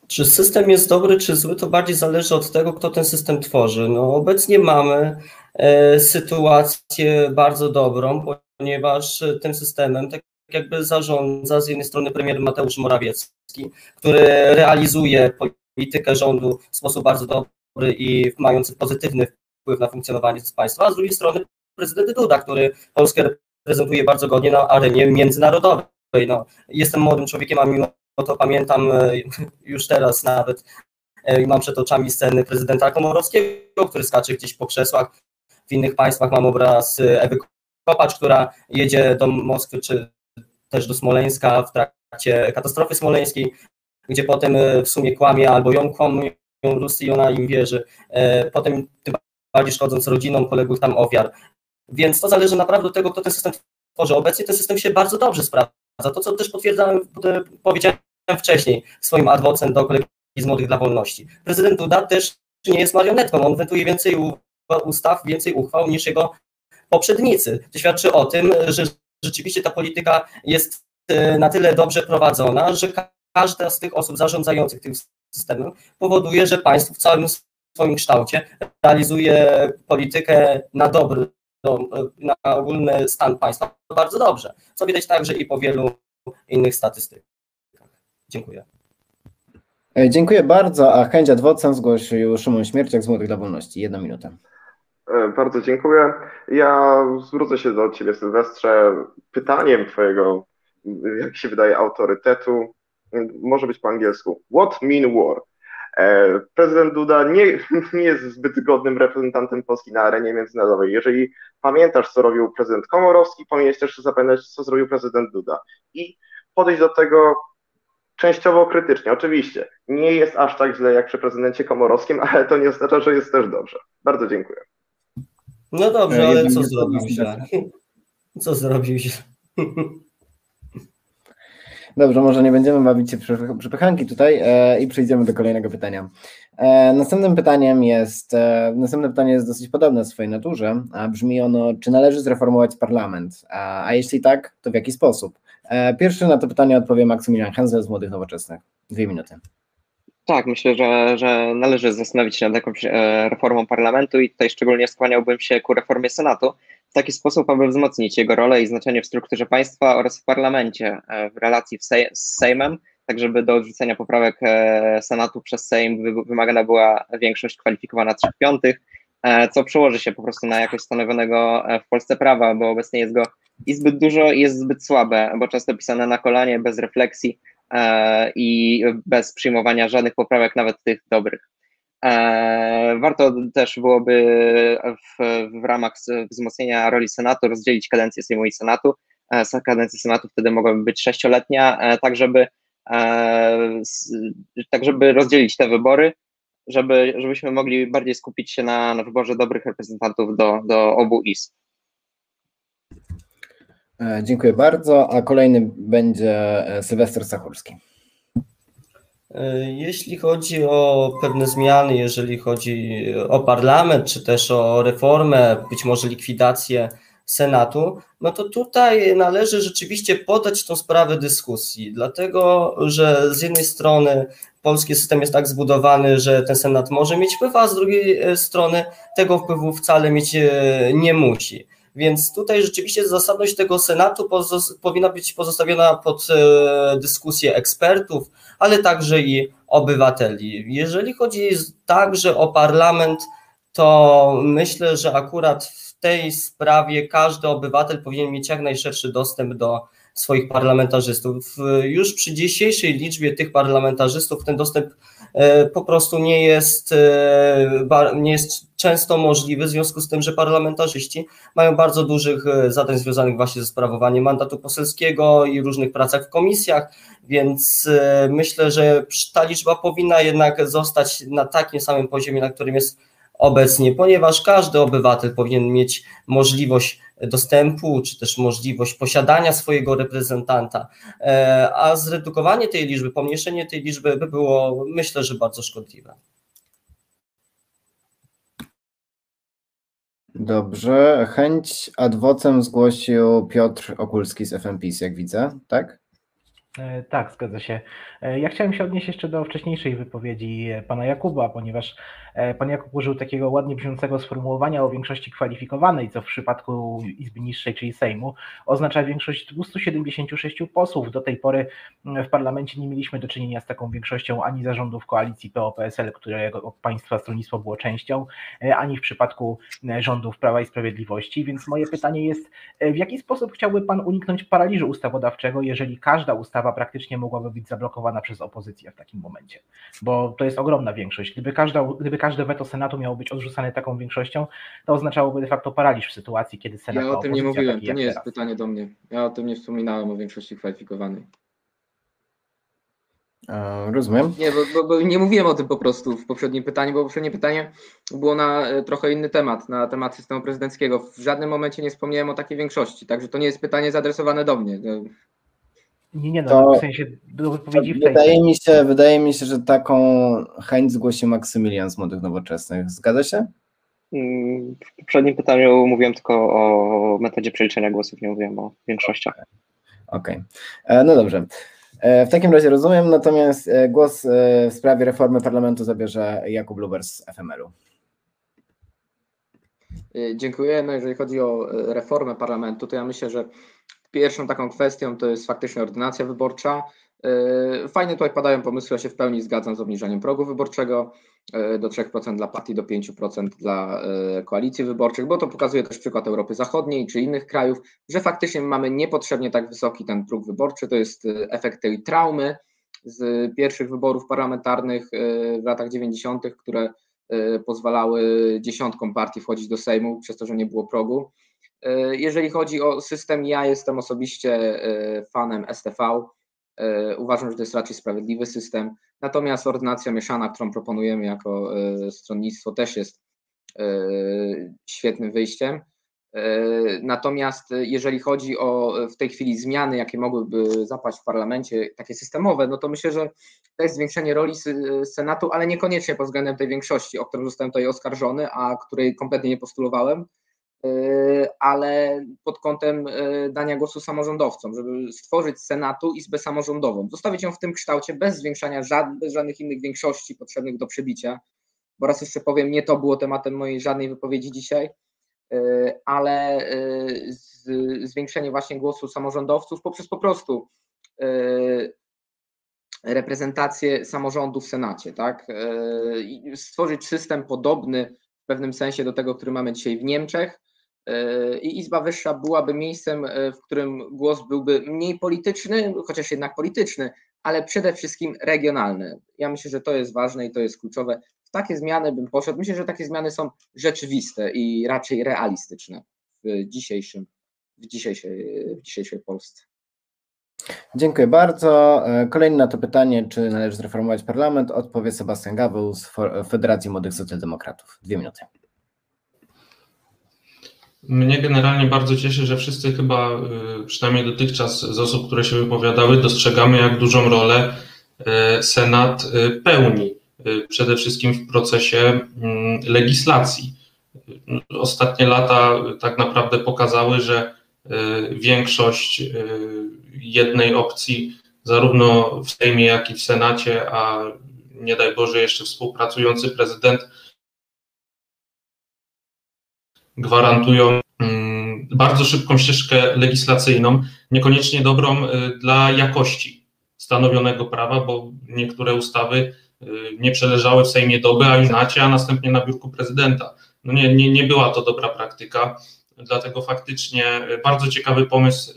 Czy system jest dobry, czy zły, to bardziej zależy od tego, kto ten system tworzy. No, obecnie mamy e, sytuację bardzo dobrą, ponieważ tym systemem tak jakby zarządza z jednej strony premier Mateusz Morawiecki, który realizuje politykę rządu w sposób bardzo dobry i mający pozytywny wpływ na funkcjonowanie państwa, a z drugiej strony prezydent Duda, który Polskę reprezentuje bardzo godnie na arenie międzynarodowej. No, jestem młodym człowiekiem, a mimo to pamiętam e, już teraz nawet e, mam przed oczami sceny prezydenta Komorowskiego, który skacze gdzieś po krzesłach. W innych państwach mam obraz Ewy Kopacz, która jedzie do Moskwy czy też do Smoleńska w trakcie katastrofy smoleńskiej, gdzie potem e, w sumie kłamie albo ją kłamią Rusy i ona im wierzy. Potem tym bardziej szkodząc rodzinom poległych tam ofiar. Więc to zależy naprawdę od tego, kto ten system tworzy. Obecnie ten system się bardzo dobrze sprawdza. To, co też potwierdzałem, powiedziałem wcześniej swoim adwocem do kolegi z Młodych dla Wolności. Prezydent Duda też nie jest marionetką. On wentuje więcej ustaw, więcej uchwał niż jego poprzednicy. To świadczy o tym, że rzeczywiście ta polityka jest e, na tyle dobrze prowadzona, że każda z tych osób zarządzających tym systemem powoduje, że państwo w całym swoim kształcie realizuje politykę na dobry na ogólny stan państwa bardzo dobrze, co widać także i po wielu innych statystykach. Dziękuję. E, dziękuję bardzo, a chęć adwocem zgłosił Szymon Śmierciak z Młodych dla Wolności. Jedna minuta. E, bardzo dziękuję. Ja zwrócę się do Ciebie, Sylwestrze. Pytaniem Twojego, jak się wydaje, autorytetu może być po angielsku. What mean war? E, prezydent Duda nie, nie jest zbyt godnym reprezentantem Polski na arenie międzynarodowej. Jeżeli pamiętasz, co robił prezydent Komorowski, powinieneś też zapamiętać, co zrobił prezydent Duda. I podejść do tego częściowo krytycznie. Oczywiście, nie jest aż tak źle jak przy prezydencie Komorowskim, ale to nie oznacza, że jest też dobrze. Bardzo dziękuję. No dobrze, e, ale co zrobił źle? Co zrobił źle? Dobrze, może nie będziemy bawić się przepychanki tutaj e, i przejdziemy do kolejnego pytania. E, następnym pytaniem jest, e, następne pytanie jest dosyć podobne w swojej naturze, a brzmi ono, czy należy zreformować parlament, a, a jeśli tak, to w jaki sposób? E, pierwszy na to pytanie odpowie Maksymilian Hensel z Młodych Nowoczesnych. Dwie minuty. Tak, myślę, że, że należy zastanowić się nad jakąś e, reformą parlamentu i tutaj szczególnie skłaniałbym się ku reformie Senatu taki sposób, aby wzmocnić jego rolę i znaczenie w strukturze państwa oraz w parlamencie e, w relacji z Sejmem, tak żeby do odrzucenia poprawek e, Senatu przez Sejm wymagana była większość kwalifikowana 3 piątych, co przełoży się po prostu na jakość stanowionego w Polsce prawa, bo obecnie jest go i zbyt dużo i jest zbyt słabe, bo często pisane na kolanie, bez refleksji, E, i bez przyjmowania żadnych poprawek, nawet tych dobrych. E, warto też byłoby w, w ramach wzmocnienia roli Senatu rozdzielić kadencję Sejmu i Senatu. E, kadencja Senatu wtedy mogłaby być sześcioletnia, tak żeby, tak żeby rozdzielić te wybory, żeby, żebyśmy mogli bardziej skupić się na, na wyborze dobrych reprezentantów do, do obu izb. E, dziękuję bardzo, a kolejny będzie e, Sylwester Sachulski. E, jeśli chodzi o pewne zmiany, jeżeli chodzi o parlament, czy też o reformę, być może likwidację Senatu, no to tutaj należy rzeczywiście podać tą sprawę dyskusji, dlatego że z jednej strony polski system jest tak zbudowany, że ten Senat może mieć wpływ, a z drugiej strony tego wpływu wcale mieć nie musi. Więc tutaj rzeczywiście zasadność tego Senatu powinna być pozostawiona pod e, dyskusję ekspertów, ale także i obywateli. Jeżeli chodzi także o parlament, to myślę, że akurat w tej sprawie każdy obywatel powinien mieć jak najszerszy dostęp do swoich parlamentarzystów. Już przy dzisiejszej liczbie tych parlamentarzystów ten dostęp po prostu nie jest, e, nie jest często możliwy, w związku z tym, że parlamentarzyści mają bardzo dużych e, zadań związanych właśnie ze sprawowaniem mandatu poselskiego i różnych pracach w komisjach, więc myślę, że ta liczba powinna jednak zostać na takim samym poziomie, na którym jest obecnie, ponieważ każdy obywatel powinien mieć możliwość dostępu, czy też możliwość posiadania swojego reprezentanta, e, a zredukowanie tej liczby, pomniejszenie tej liczby by było, myślę, że bardzo szkodliwe. Dobrze. Chęć adwocem zgłosił Piotr Okulski z FMPiS, jak widzę, tak? E, tak, zgadza się. E, ja chciałem się odnieść jeszcze do wcześniejszej wypowiedzi pana Jakuba, ponieważ E, pan Jakub użył takiego ładnie brzmiącego sformułowania o większości kwalifikowanej, co w przypadku Izby Niższej, czyli Sejmu, oznacza większość 276 posłów. Do tej pory mm, w parlamencie nie mieliśmy do czynienia z taką większością ani zarządów koalicji PO-PSL, którego państwa stronnictwo było częścią, e, ani w przypadku e, rządów Prawa i Sprawiedliwości. Więc moje pytanie jest, w jaki sposób chciałby pan uniknąć paraliżu ustawodawczego, jeżeli każda ustawa praktycznie mogłaby być zablokowana przez opozycję w takim momencie? Bo to jest ogromna większość. Gdyby każda, gdyby każde weto Senatu miało być odrzucane taką większością, to oznaczałoby de facto paraliż w sytuacji, kiedy Senat. Ja o tym nie mówiłem, to nie jest pytanie do mnie. Ja o tym nie wspominałem o większości kwalifikowanej. E, rozumiem. Nie, bo, bo, bo, nie mówiłem o tym po prostu w poprzednim pytaniu, bo poprzednie pytanie było na e, trochę inny temat, na temat systemu prezydenckiego. W żadnym momencie nie wspomniałem o takiej większości, także to nie jest pytanie zaadresowane do mnie. Nie, nie, no, to, w sensie do wypowiedzi w tej wydaje mi się, Wydaje mi się, że taką chęć zgłosił Maksymilian z Młodych Nowoczesnych. Zgadza się? Mm, w poprzednim pytaniu mówiłem tylko o metodzie przeliczenia głosów, nie mówiłem o większościach. Okej, okay. E, no dobrze. E, w takim razie rozumiem, natomiast e, głos w sprawie reformy parlamentu zabierze Jakub Luber z FML-u. Dziękuję. No jeżeli chodzi o reformę parlamentu, to ja myślę, że Pierwszą taką kwestią to jest faktycznie ordynacja wyborcza. E, fajnie tutaj padają pomysły, ja się w pełni zgadzam z obniżeniem progu wyborczego e, do 3% dla partii, do 5% dla e, koalicji wyborczych, bo to pokazuje też przykład Europy Zachodniej czy innych krajów, że faktycznie mamy niepotrzebnie tak wysoki ten próg wyborczy. To jest efekt tej traumy z pierwszych wyborów parlamentarnych w latach 90., które pozwalały dziesiątkom partii wchodzić do Sejmu przez to, że nie było progu. E, jeżeli chodzi o system, ja jestem osobiście e, fanem STV. E, uważam, że to jest raczej sprawiedliwy system. Natomiast ordynacja mieszana, którą proponujemy jako stronnictwo, też jest świetnym wyjściem. Natomiast jeżeli chodzi o w tej chwili zmiany, jakie mogłyby zapaść w parlamencie, takie systemowe, no to myślę, że to jest zwiększenie roli Senatu, ale niekoniecznie pod względem tej większości, o którą zostałem tutaj oskarżony, a której kompletnie nie postulowałem, ale pod kątem dania głosu samorządowcom, żeby stworzyć Senatu Izbę Samorządową, zostawić ją w tym kształcie bez zwiększania żadnych, żadnych innych większości potrzebnych do przebicia, bo raz jeszcze powiem, nie to było tematem mojej żadnej wypowiedzi dzisiaj, ale zwiększenie właśnie głosu samorządowców poprzez po prostu reprezentację samorządu w Senacie, tak? Stworzyć system podobny w pewnym sensie do tego, który mamy dzisiaj w Niemczech. I Izba Wyższa byłaby miejscem, w którym głos byłby mniej polityczny, chociaż jednak polityczny, ale przede wszystkim regionalny. Ja myślę, że to jest ważne i to jest kluczowe. W takie zmiany bym poszedł. Myślę, że takie zmiany są rzeczywiste i raczej realistyczne w dzisiejszym, w dzisiejszej, w dzisiejszej Polsce. Dziękuję bardzo. Kolejny na to pytanie, czy należy zreformować parlament, odpowie Sebastian Gaweł z Federacji Młodych Socjaldemokratów. Dwie minuty. Mnie generalnie bardzo cieszy, że wszyscy chyba, przynajmniej dotychczas z osób, które się wypowiadały, dostrzegamy, jak dużą rolę Senat pełni, przede wszystkim w procesie legislacji. Ostatnie lata tak naprawdę pokazały, że większość jednej opcji, zarówno w Sejmie, jak i w Senacie, a nie daj Boże jeszcze współpracujący prezydent, gwarantują bardzo szybką ścieżkę legislacyjną, niekoniecznie dobrą dla jakości stanowionego prawa, bo niektóre ustawy nie przeleżały w Sejmie doby, a już nacie, a następnie na biurku prezydenta. No nie, nie, nie była to dobra praktyka, dlatego faktycznie bardzo ciekawy pomysł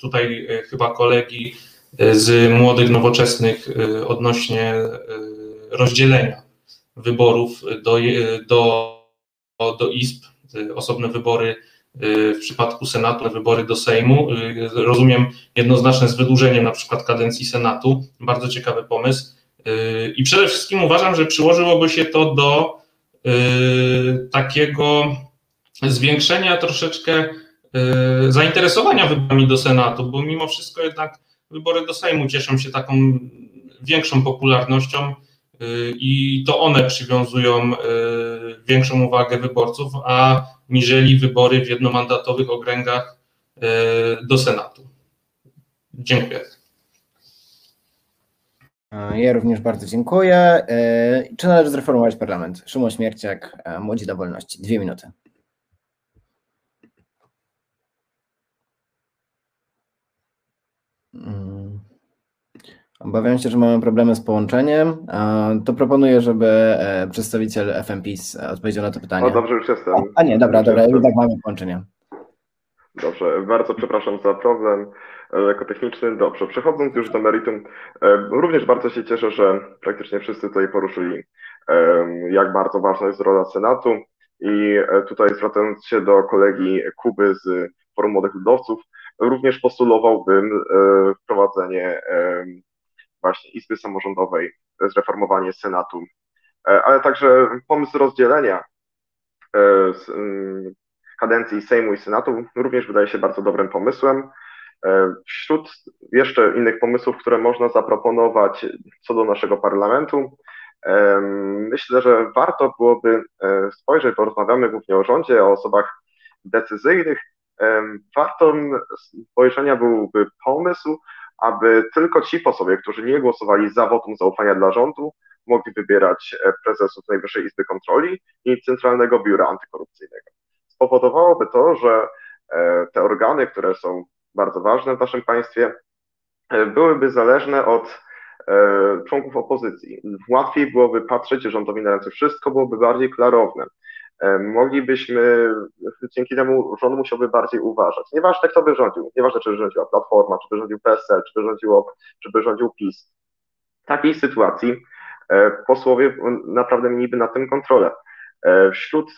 tutaj chyba kolegi z młodych, nowoczesnych odnośnie rozdzielenia wyborów do, do, do izb, osobne wybory w przypadku Senatu, wybory do Sejmu. Rozumiem jednoznaczne z wydłużeniem na przykład kadencji Senatu. Bardzo ciekawy pomysł. I przede wszystkim uważam, że przyłożyłoby się to do takiego zwiększenia troszeczkę zainteresowania wyborami do Senatu, bo mimo wszystko jednak wybory do Sejmu cieszą się taką większą popularnością i to one przywiązują większą uwagę wyborców, a niżeli wybory w jednomandatowych okręgach do Senatu. Dziękuję. Ja również bardzo dziękuję. Czy należy zreformować parlament? Szymon Śmierciak, Młodzi do Wolności. Dwie minuty. Obawiam się, że mamy problemy z połączeniem. To proponuję, żeby przedstawiciel FMPiS odpowiedział na to pytanie. O, dobrze, już jestem. A nie, dobra, dobra, jednak mamy połączenie. Dobrze, bardzo przepraszam za problem jako techniczny. Dobrze, przechodząc już do meritum, również bardzo się cieszę, że praktycznie wszyscy tutaj poruszyli, jak bardzo ważna jest rola Senatu i tutaj zwracając się do kolegi Kuby z Forum Młodych Ludowców, również postulowałbym wprowadzenie właśnie Izby Samorządowej, zreformowanie Senatu, ale także pomysł rozdzielenia kadencji Sejmu i Senatu również wydaje się bardzo dobrym pomysłem. Wśród jeszcze innych pomysłów, które można zaproponować co do naszego parlamentu, myślę, że warto byłoby spojrzeć, bo rozmawiamy głównie o rządzie, o osobach decyzyjnych. Wartą spojrzenia byłby pomysł, aby tylko ci posłowie, którzy nie głosowali za wotum zaufania dla rządu, mogli wybierać prezesów Najwyższej Izby Kontroli i Centralnego Biura Antykorupcyjnego. Spowodowałoby to, że te organy, które są bardzo ważne w naszym państwie, byłyby zależne od członków opozycji. Łatwiej byłoby patrzeć rządowi na ręce, wszystko byłoby bardziej klarowne. Moglibyśmy, dzięki temu rząd musiałby bardziej uważać. Nieważne kto by rządził, nieważne czy by rządziła Platforma, czy by rządził PSL, czy by, rządziło, czy by rządził PiS. W takiej sytuacji posłowie naprawdę mieliby na tym kontrolę. Wśród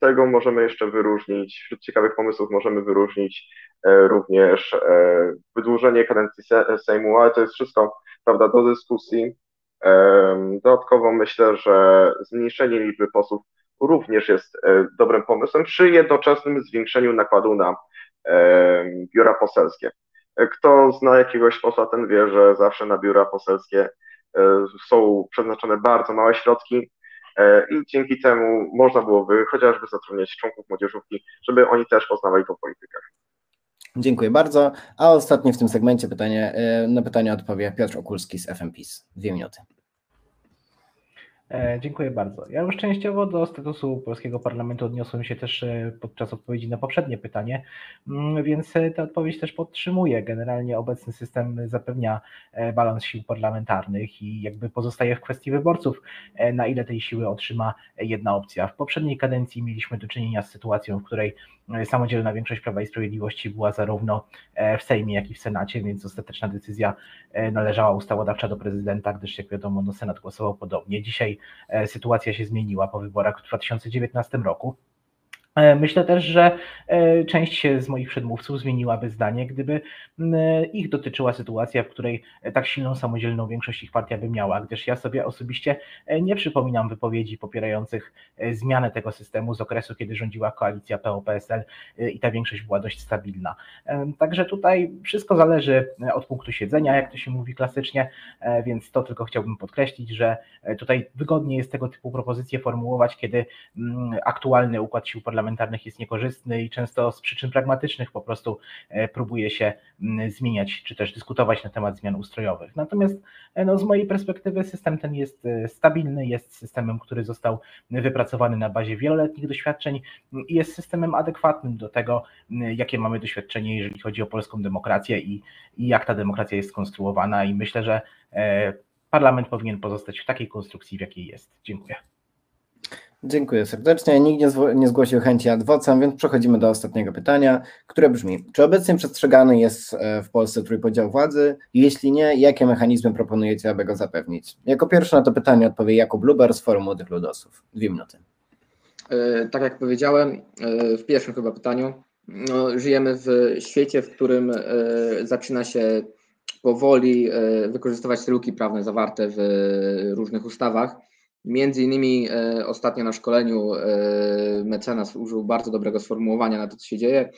tego możemy jeszcze wyróżnić, wśród ciekawych pomysłów możemy wyróżnić również wydłużenie kadencji Sejmu, ale to jest wszystko, prawda, do dyskusji. Dodatkowo myślę, że zmniejszenie liczby posłów również jest dobrym pomysłem przy jednoczesnym zwiększeniu nakładu na biura poselskie. Kto zna jakiegoś posła, ten wie, że zawsze na biura poselskie są przeznaczone bardzo małe środki i dzięki temu można byłoby chociażby zatrudniać członków młodzieżówki, żeby oni też poznawali tą politykę. Dziękuję bardzo. A ostatnie w tym segmencie pytanie, na pytanie odpowie Piotr Okulski z FMPiS. Dwie minuty. E, dziękuję bardzo. Ja już częściowo do statusu polskiego parlamentu odniosłem się też e, podczas odpowiedzi na poprzednie pytanie, mm, więc e, tę odpowiedź też podtrzymuję. Generalnie obecny system zapewnia balans sił parlamentarnych i jakby pozostaje w kwestii wyborców, na ile tej siły otrzyma jedna opcja. W poprzedniej kadencji mieliśmy do czynienia z sytuacją, w której samodzielna większość Prawa i Sprawiedliwości była zarówno w Sejmie, jak i w Senacie, więc ostateczna decyzja należała ustawodawcza do prezydenta, gdyż jak wiadomo, no Senat głosował podobnie. Dzisiaj E, sytuacja się zmieniła po wyborach w 2019 roku. E, myślę też, że e, część z moich przedmówców zmieniłaby zdanie, gdyby ich dotyczyła sytuacja, w której tak silną samodzielną większość ich partia by miała, gdyż ja sobie osobiście nie przypominam wypowiedzi popierających zmianę tego systemu z okresu, kiedy rządziła koalicja PO-PSL i ta większość była dość stabilna. Także tutaj wszystko zależy od punktu siedzenia, jak to się mówi klasycznie, więc to tylko chciałbym podkreślić, że tutaj wygodnie jest tego typu propozycje formułować, kiedy aktualny układ sił parlamentarnych parlamentarnych jest niekorzystny i często z przyczyn pragmatycznych po prostu e, próbuje się mm, zmieniać, czy też dyskutować na temat zmian ustrojowych. Natomiast e, no, z mojej perspektywy system ten jest e, stabilny, jest systemem, który został wypracowany na bazie wieloletnich doświadczeń i jest systemem adekwatnym do tego, jakie mamy doświadczenie, jeżeli chodzi o polską demokrację i, i jak ta demokracja jest skonstruowana i myślę, że parlament powinien pozostać w takiej konstrukcji, w jakiej jest. Dziękuję. Dziękuję serdecznie. Nikt nie, nie zgłosił chęci ad więc przechodzimy do ostatniego pytania, które brzmi: Czy obecnie przestrzegany jest e, w Polsce trójpodział władzy? Jeśli nie, jakie mechanizmy proponujecie, aby go zapewnić? Jako pierwszy na to pytanie odpowie Jakub Luber z Forum Młodych Ludosów. Dwie minuty. E, tak jak powiedziałem e, w pierwszym chyba pytaniu, no, żyjemy w świecie, w którym zaczyna się powoli wykorzystywać luki prawne zawarte w różnych ustawach Między innymi e, ostatnio na szkoleniu e, mecenas użył bardzo dobrego sformułowania na to, co się dzieje.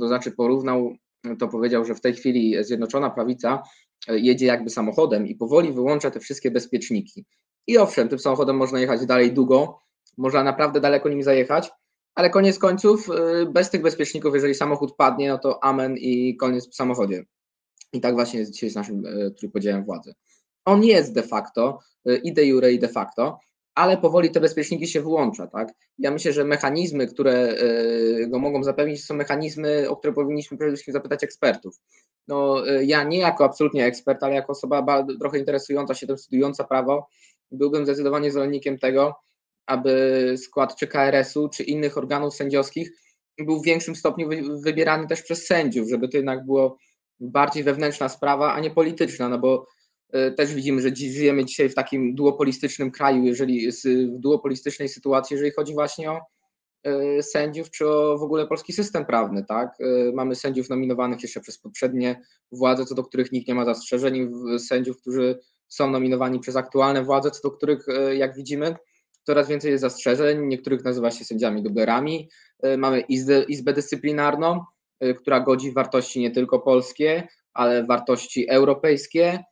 To znaczy porównał, to powiedział, że w tej chwili Zjednoczona Prawica e, jedzie jakby samochodem i powoli wyłącza te wszystkie bezpieczniki. I owszem, tym samochodem można jechać dalej długo, można naprawdę daleko nim zajechać, ale koniec końców bez tych bezpieczników, jeżeli samochód padnie, no to amen i koniec w samochodzie. I tak właśnie jest dzisiaj z naszym trójpodziałem władzy. On jest de facto, i de jure, i de facto, ale powoli te bezpieczniki się wyłącza. Tak? Ja myślę, że mechanizmy, które e, go mogą zapewnić, są mechanizmy, o które powinniśmy przede wszystkim zapytać ekspertów. No, e, ja nie jako absolutnie ekspert, ale jako osoba trochę interesująca się tym, studiująca prawo, byłbym zdecydowanie zwolennikiem tego, aby skład czy KRS-u, czy innych organów sędziowskich był w większym stopniu wybierany też przez sędziów, żeby to jednak było bardziej wewnętrzna sprawa, a nie polityczna, no bo też widzimy, że żyjemy dzisiaj w takim duopolistycznym kraju, jeżeli w duopolistycznej sytuacji, jeżeli chodzi właśnie o e, sędziów, czy o w ogóle polski system prawny, tak? E, mamy sędziów nominowanych jeszcze przez poprzednie władze, co do których nikt nie ma zastrzeżeń, sędziów, którzy są nominowani przez aktualne władze, co do których, jak widzimy, coraz więcej jest zastrzeżeń, niektórych nazywa się sędziami dublerami. Mamy izbę, izbę dyscyplinarną, która godzi w wartości nie tylko polskie, ale wartości europejskie, E,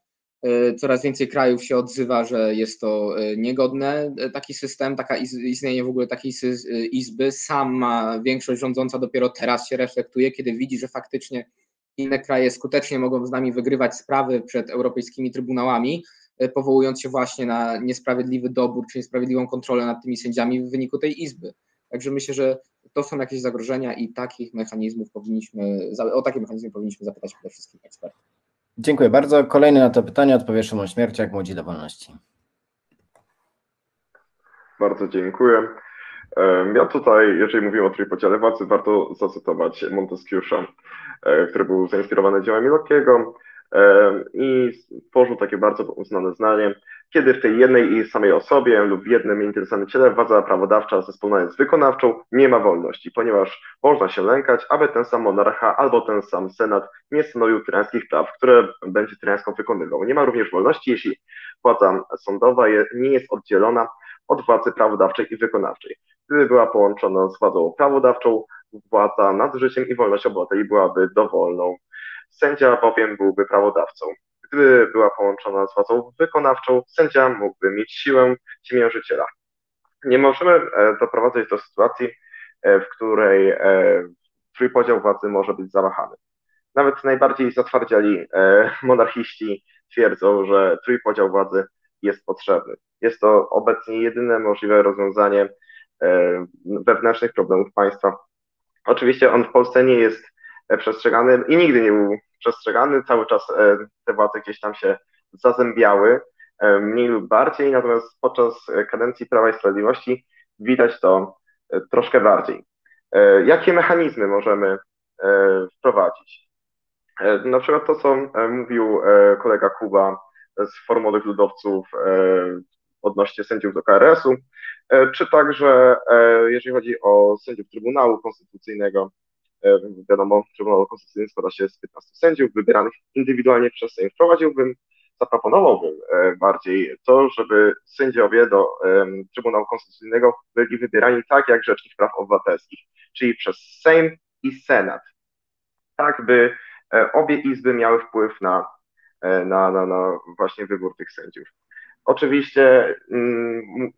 coraz więcej krajów się odzywa, że jest to e, niegodne e, taki system, taka istnienie w ogóle takiej izby. Sama większość rządząca dopiero teraz się reflektuje, kiedy widzi, że faktycznie inne kraje skutecznie mogą z nami wygrywać sprawy przed europejskimi trybunałami, powołując się właśnie na niesprawiedliwy dobór czy niesprawiedliwą kontrolę nad tymi sędziami w wyniku tej izby. Także myślę, że to są jakieś zagrożenia i takich mechanizmów powinniśmy, o takie mechanizmy powinniśmy zapytać przede wszystkim ekspertów. Dziękuję bardzo. Kolejny na to pytanie odpowie Szymon Śmierciak, Młodzi do Wolności. Bardzo dziękuję. Ja tutaj, jeżeli mówimy o trójpodziale władzy, warto zacytować Montesquieu'a, e, który był zainspirowany dziełami Lockiego i tworzył takie bardzo uznane zdanie, kiedy w tej jednej i samej osobie lub w jednym interesanym ciele władza prawodawcza zespolona jest wykonawczą, nie ma wolności, ponieważ można się lękać, aby ten sam monarcha albo ten sam senat nie stanowił tyrańskich praw, które będzie tyrańską wykonywał. Nie ma również wolności, jeśli władza sądowa nie jest oddzielona od władzy prawodawczej i wykonawczej. gdyby była połączona z władzą prawodawczą, władza nad życiem i wolność obywateli byłaby dowolną. Sędzia bowiem byłby prawodawcą. Gdyby była połączona z władzą wykonawczą, sędzia mógłby mieć siłę ciemiężyciela. Nie możemy e, doprowadzać do sytuacji, e, w której e, trójpodział władzy może być zamachany. Nawet najbardziej zatwardziali monarchiści twierdzą, że trójpodział władzy jest potrzebny. Jest to obecnie jedyne możliwe rozwiązanie wewnętrznych problemów państwa. Oczywiście on w Polsce nie jest przestrzegany i nigdy nie był przestrzegany. Cały czas te władze gdzieś tam się zazębiały E, mniej lub bardziej, natomiast podczas kadencji Prawa i Sprawiedliwości widać to e, troszkę bardziej. E, jakie mechanizmy możemy wprowadzić? Na przykład to, co mówił kolega Kuba z Forum Młodych Ludowców odnośnie sędziów do KRS-u, czy także jeżeli chodzi o sędziów Trybunału Konstytucyjnego, wiadomo, Trybunał Konstytucyjny składa się z 15 sędziów wybieranych indywidualnie przez Sejm. Wprowadziłbym zaproponowałbym e, bardziej to, żeby sędziowie do Trybunału Konstytucyjnego byli wybierani tak jak Rzecznik Praw Obywatelskich, czyli przez Sejm i Senat. Tak, by e, obie izby miały wpływ na, e, na, na, na właśnie wybór tych sędziów. Oczywiście mm,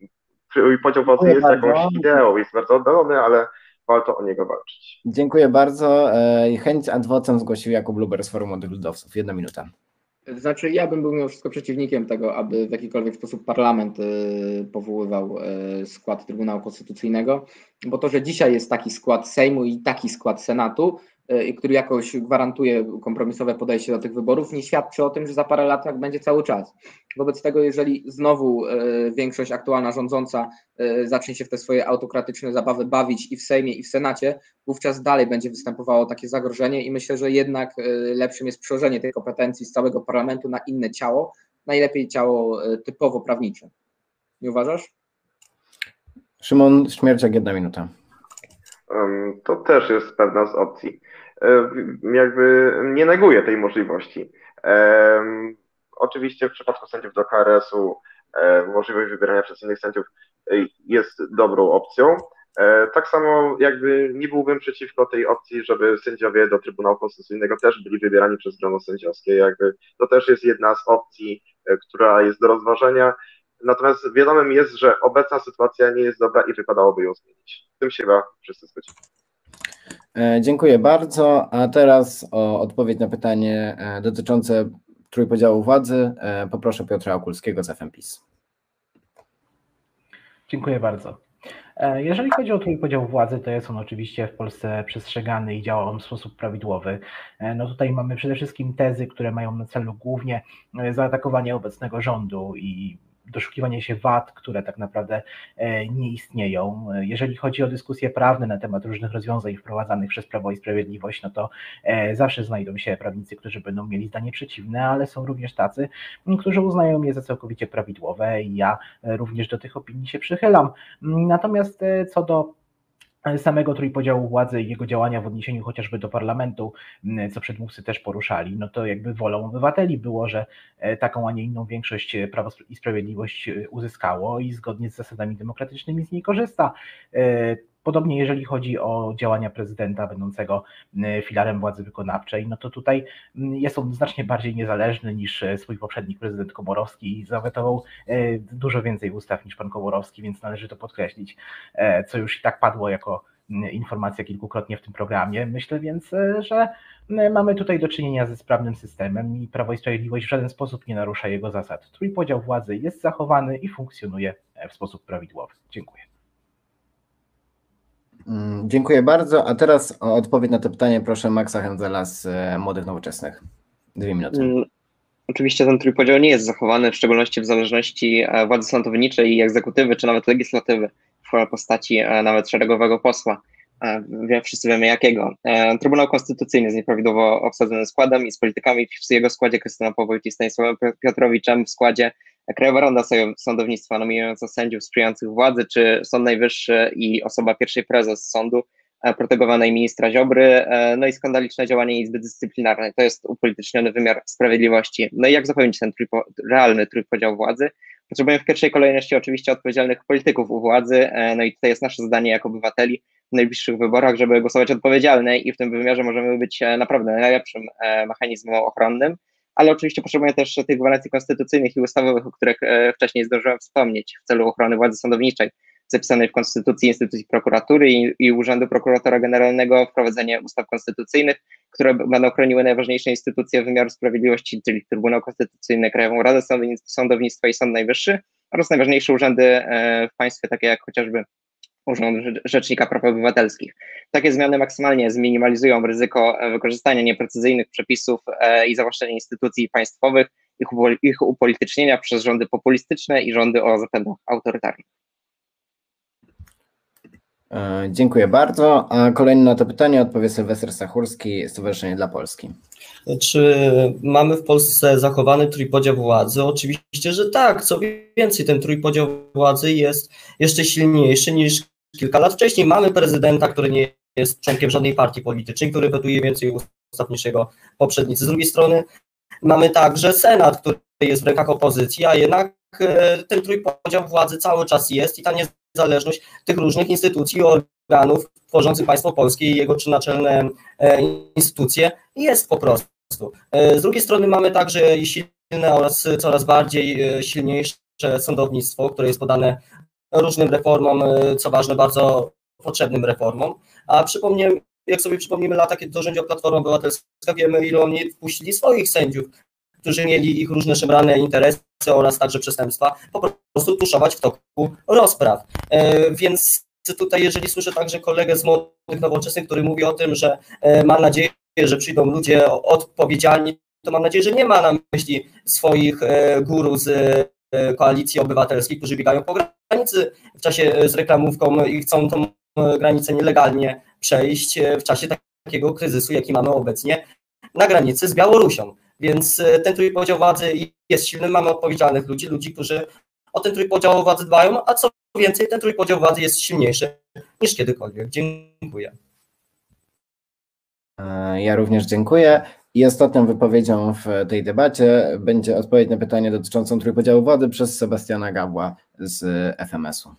podział władzy jest jakąś ideą, jest bardzo oddalony, ale warto o niego walczyć. Dziękuję bardzo. Chęć adwocem zgłosił Jakub Luber z Forum Młodych Ludowców. Jedna minuta. Znaczy, ja bym był mimo wszystko przeciwnikiem tego, aby w jakikolwiek sposób parlament y, powoływał y, skład Trybunału Konstytucyjnego, bo to, że dzisiaj jest taki skład Sejmu i taki skład Senatu, Y, który jakoś gwarantuje kompromisowe podejście do tych wyborów, nie świadczy o tym, że za parę lat tak będzie cały czas. Wobec tego, jeżeli znowu y, większość aktualna rządząca y, zacznie się w te swoje autokratyczne zabawy bawić i w Sejmie, i w Senacie, wówczas dalej będzie występowało takie zagrożenie i myślę, że jednak lepszym jest przełożenie tej kompetencji z całego parlamentu na inne ciało, najlepiej ciało typowo prawnicze. Nie uważasz? Szymon Śmierciak, jedna minuta. To też jest pewna z opcji. E, jakby nie neguje tej możliwości. E, oczywiście w przypadku sędziów do KRS-u e, możliwość wybierania przez innych sędziów jest dobrą opcją. Tak samo jakby nie byłbym przeciwko tej opcji, żeby sędziowie do Trybunału Konstytucyjnego też byli wybierani przez grono sędziowskie. Jakby to też jest jedna z opcji, która jest do rozważenia. Natomiast wiadomym jest, że obecna sytuacja nie jest dobra i wypadałoby ją zmienić. Z tym się chyba wszyscy zgodzimy. E, dziękuję bardzo. A teraz o odpowiedź na pytanie e, dotyczące trójpodziału władzy e, poproszę Piotra Okulskiego z FMPIS. Dziękuję bardzo. Jeżeli chodzi o trójpodział władzy, to jest on oczywiście w Polsce przestrzegany i działa on w sposób prawidłowy. No tutaj mamy przede wszystkim tezy, które mają na celu głównie zaatakowanie obecnego rządu i doszukiwanie się wad, które tak naprawdę e, nie istnieją. Jeżeli chodzi o dyskusje prawne na temat różnych rozwiązań wprowadzanych przez Prawo i Sprawiedliwość, no to e, zawsze znajdą się prawnicy, którzy będą mieli zdanie przeciwne, ale są również tacy, którzy uznają je za całkowicie prawidłowe i ja e, również do tych opinii się przychylam. Natomiast co do samego trójpodziału władzy i jego działania w odniesieniu chociażby do parlamentu, co przedmówcy też poruszali, no to jakby wolą obywateli było, że e, taką, a nie inną większość e, Prawo i Sprawiedliwość e, uzyskało i zgodnie z zasadami demokratycznymi z niej korzysta. Podobnie jeżeli chodzi o działania prezydenta będącego filarem władzy wykonawczej, no to tutaj jest on znacznie bardziej niezależny niż swój poprzednik prezydent Komorowski i zawetował dużo więcej ustaw niż pan Komorowski, więc należy to podkreślić, co już i tak padło jako informacja kilkukrotnie w tym programie. Myślę więc, że mamy tutaj do czynienia ze sprawnym systemem i Prawo i Sprawiedliwość w żaden sposób nie narusza jego zasad. Trójpodział władzy jest zachowany i funkcjonuje w sposób prawidłowy. Dziękuję. Mm, dziękuję bardzo. A teraz o odpowiedź na to pytanie proszę Maxa Henzela z e, Młodych Nowoczesnych. Dwie minuty. Mm, oczywiście ten trójpodział nie jest zachowany, w szczególności w zależności e, władzy sądowniczej i egzekutywy, czy nawet legislatywy w postaci e, nawet szeregowego posła. Wszyscy wiemy jakiego. Trybunał Konstytucyjny jest nieprawidłowo obsadzonym składem i z politykami w jego składzie Krystyna Powojt i Stanisławem Piotrowiczem w składzie Krajowa Rada Sądownictwa nominująca sędziów sprzyjających władzy, czy Sąd Najwyższy i osoba pierwszej prezes sądu e, protegowanej ministra Ziobry, e, no i skandaliczne działanie Izby Dyscyplinarnej. To jest upolityczniony wymiar sprawiedliwości. No i jak zapewnić ten trójpo, realny trójpodział władzy? Potrzebujemy w pierwszej kolejności oczywiście odpowiedzialnych polityków u władzy, no i tutaj jest nasze zadanie jako obywateli w najbliższych wyborach, żeby głosować odpowiedzialnie i w tym wymiarze możemy być naprawdę najlepszym mechanizmem ochronnym, ale oczywiście potrzebujemy też tych gwarancji konstytucyjnych i ustawowych, o których wcześniej zdążyłem wspomnieć w celu ochrony władzy sądowniczej zapisanej w Konstytucji instytucji prokuratury i, i Urzędu Prokuratora Generalnego, wprowadzenie ustaw konstytucyjnych, które będą chroniły najważniejsze instytucje wymiaru sprawiedliwości, czyli Trybunał Konstytucyjny, Krajową Radę Sądownictwa i Sąd Najwyższy oraz najważniejsze urzędy e, w państwie, takie jak chociażby Urząd Rzecznika Praw Obywatelskich. Takie zmiany maksymalnie zminimalizują ryzyko e, wykorzystania nieprecyzyjnych przepisów e, i zawłaszczenia instytucji państwowych, ich upolitycznienia przez rządy populistyczne i rządy o zapędach autorytarnych. E, dziękuję bardzo. A kolejny na to pytanie odpowie Sylwester Stachurski, Stowarzyszenie dla Polski. Czy mamy w Polsce zachowany trójpodział władzy? Oczywiście, że tak. Co więcej, ten trójpodział władzy jest jeszcze silniejszy niż kilka lat wcześniej. Mamy prezydenta, który nie jest członkiem żadnej partii politycznej, który wetuje więcej ustaw niż jego poprzednicy. Z drugiej strony mamy także Senat, który jest w rękach opozycji, a jednak e, ten trójpodział władzy cały czas jest i ta nie niezależność tych różnych instytucji, organów tworzących państwo polskie i jego trzy naczelne e, instytucje jest po prostu. E, z drugiej strony mamy także silne oraz coraz bardziej silniejsze sądownictwo, które jest podane różnym reformom, co ważne, bardzo potrzebnym reformom. A przypomnę, jak sobie przypomnimy lata, kiedy to rządziła Platforma Obywatelska, wiemy, ile oni wpuścili swoich sędziów którzy mieli ich różne szemrane interesy oraz także przestępstwa, po prostu tuszować w toku rozpraw. E, więc tutaj, jeżeli słyszę także kolegę z młodych nowoczesnych, który mówi o tym, że e, ma nadzieję, że przyjdą ludzie odpowiedzialni, to mam nadzieję, że nie ma na myśli swoich e, guru z koalicji obywatelskiej, którzy biegają po granicy w czasie z reklamówką i chcą tą granicę nielegalnie przejść w czasie takiego kryzysu, jaki mamy obecnie na granicy z Białorusią. Więc e, ten trójpodział władzy jest silny, mamy odpowiedzialnych ludzi, ludzi, którzy o ten trójpodział władzy dbają, a co więcej, ten trójpodział władzy jest silniejszy niż kiedykolwiek. Dziękuję. E, ja również dziękuję. I ostatnią wypowiedzią w tej debacie będzie odpowiedź na pytanie dotyczącą trójpodziału władzy przez Sebastiana Gabła z FMS-u.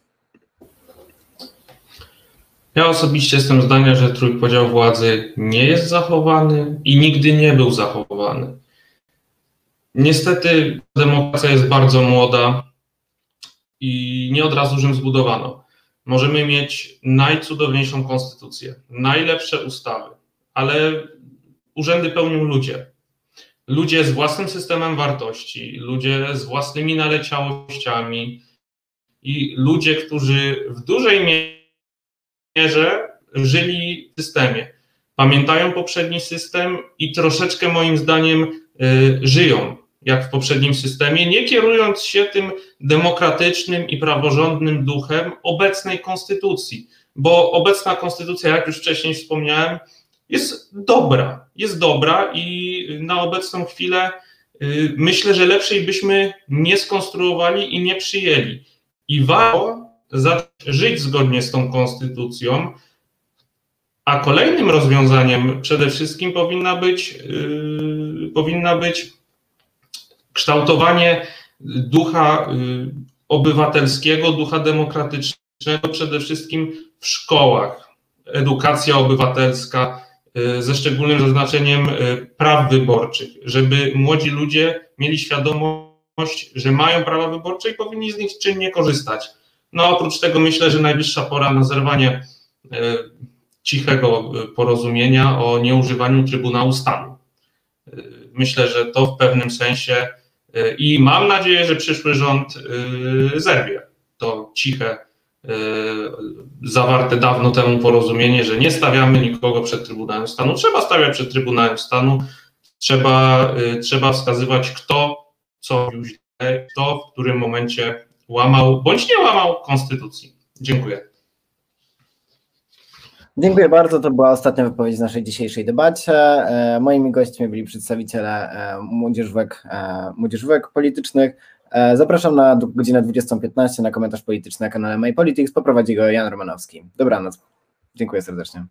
Ja osobiście jestem zdania, że trójpodział władzy nie jest zachowany i nigdy nie był zachowany. Niestety demokracja jest bardzo młoda i nie od razu ją zbudowano. Możemy mieć najcudowniejszą konstytucję, najlepsze ustawy, ale urzędy pełnią ludzie. Ludzie z własnym systemem wartości, ludzie z własnymi naleciałościami i ludzie, którzy w dużej mierze żyli w systemie. Pamiętają poprzedni system i troszeczkę moim zdaniem y, żyją jak w poprzednim systemie, nie kierując się tym demokratycznym i praworządnym duchem obecnej konstytucji, bo obecna konstytucja, jak już wcześniej wspomniałem, jest dobra, jest dobra i na obecną chwilę y, myślę, że lepszej byśmy nie skonstruowali i nie przyjęli. I warto żyć zgodnie z tą konstytucją, a kolejnym rozwiązaniem przede wszystkim powinna być, yy, powinna być kształtowanie ducha y, obywatelskiego, ducha demokratycznego przede wszystkim w szkołach. Edukacja obywatelska ze szczególnym zaznaczeniem y, praw wyborczych, żeby młodzi ludzie mieli świadomość, że mają prawa wyborcze i powinni z nich czynnie korzystać. No oprócz tego myślę, że najwyższa pora na zerwanie cichego porozumienia o nieużywaniu Trybunału Stanu. Myślę, że to w pewnym sensie i mam nadzieję, że przyszły rząd y, zerwie to ciche, y, zawarte dawno temu porozumienie, że nie stawiamy nikogo przed Trybunałem Stanu. Trzeba stawiać przed Trybunałem Stanu, trzeba, y, trzeba wskazywać, kto co robił źle, kto w którym momencie łamał bądź nie łamał konstytucji. Dziękuję. Dziękuję bardzo. To była ostatnia wypowiedź w naszej dzisiejszej debacie. E, moimi gośćmi byli przedstawiciele e, młodzieżówek, e, młodzieżówek politycznych. Zapraszam na godzinę 20.15 na komentarz polityczny na kanale MyPolitics. Poprowadzi go Jan Romanowski. Dobranoc. Dziękuję serdecznie.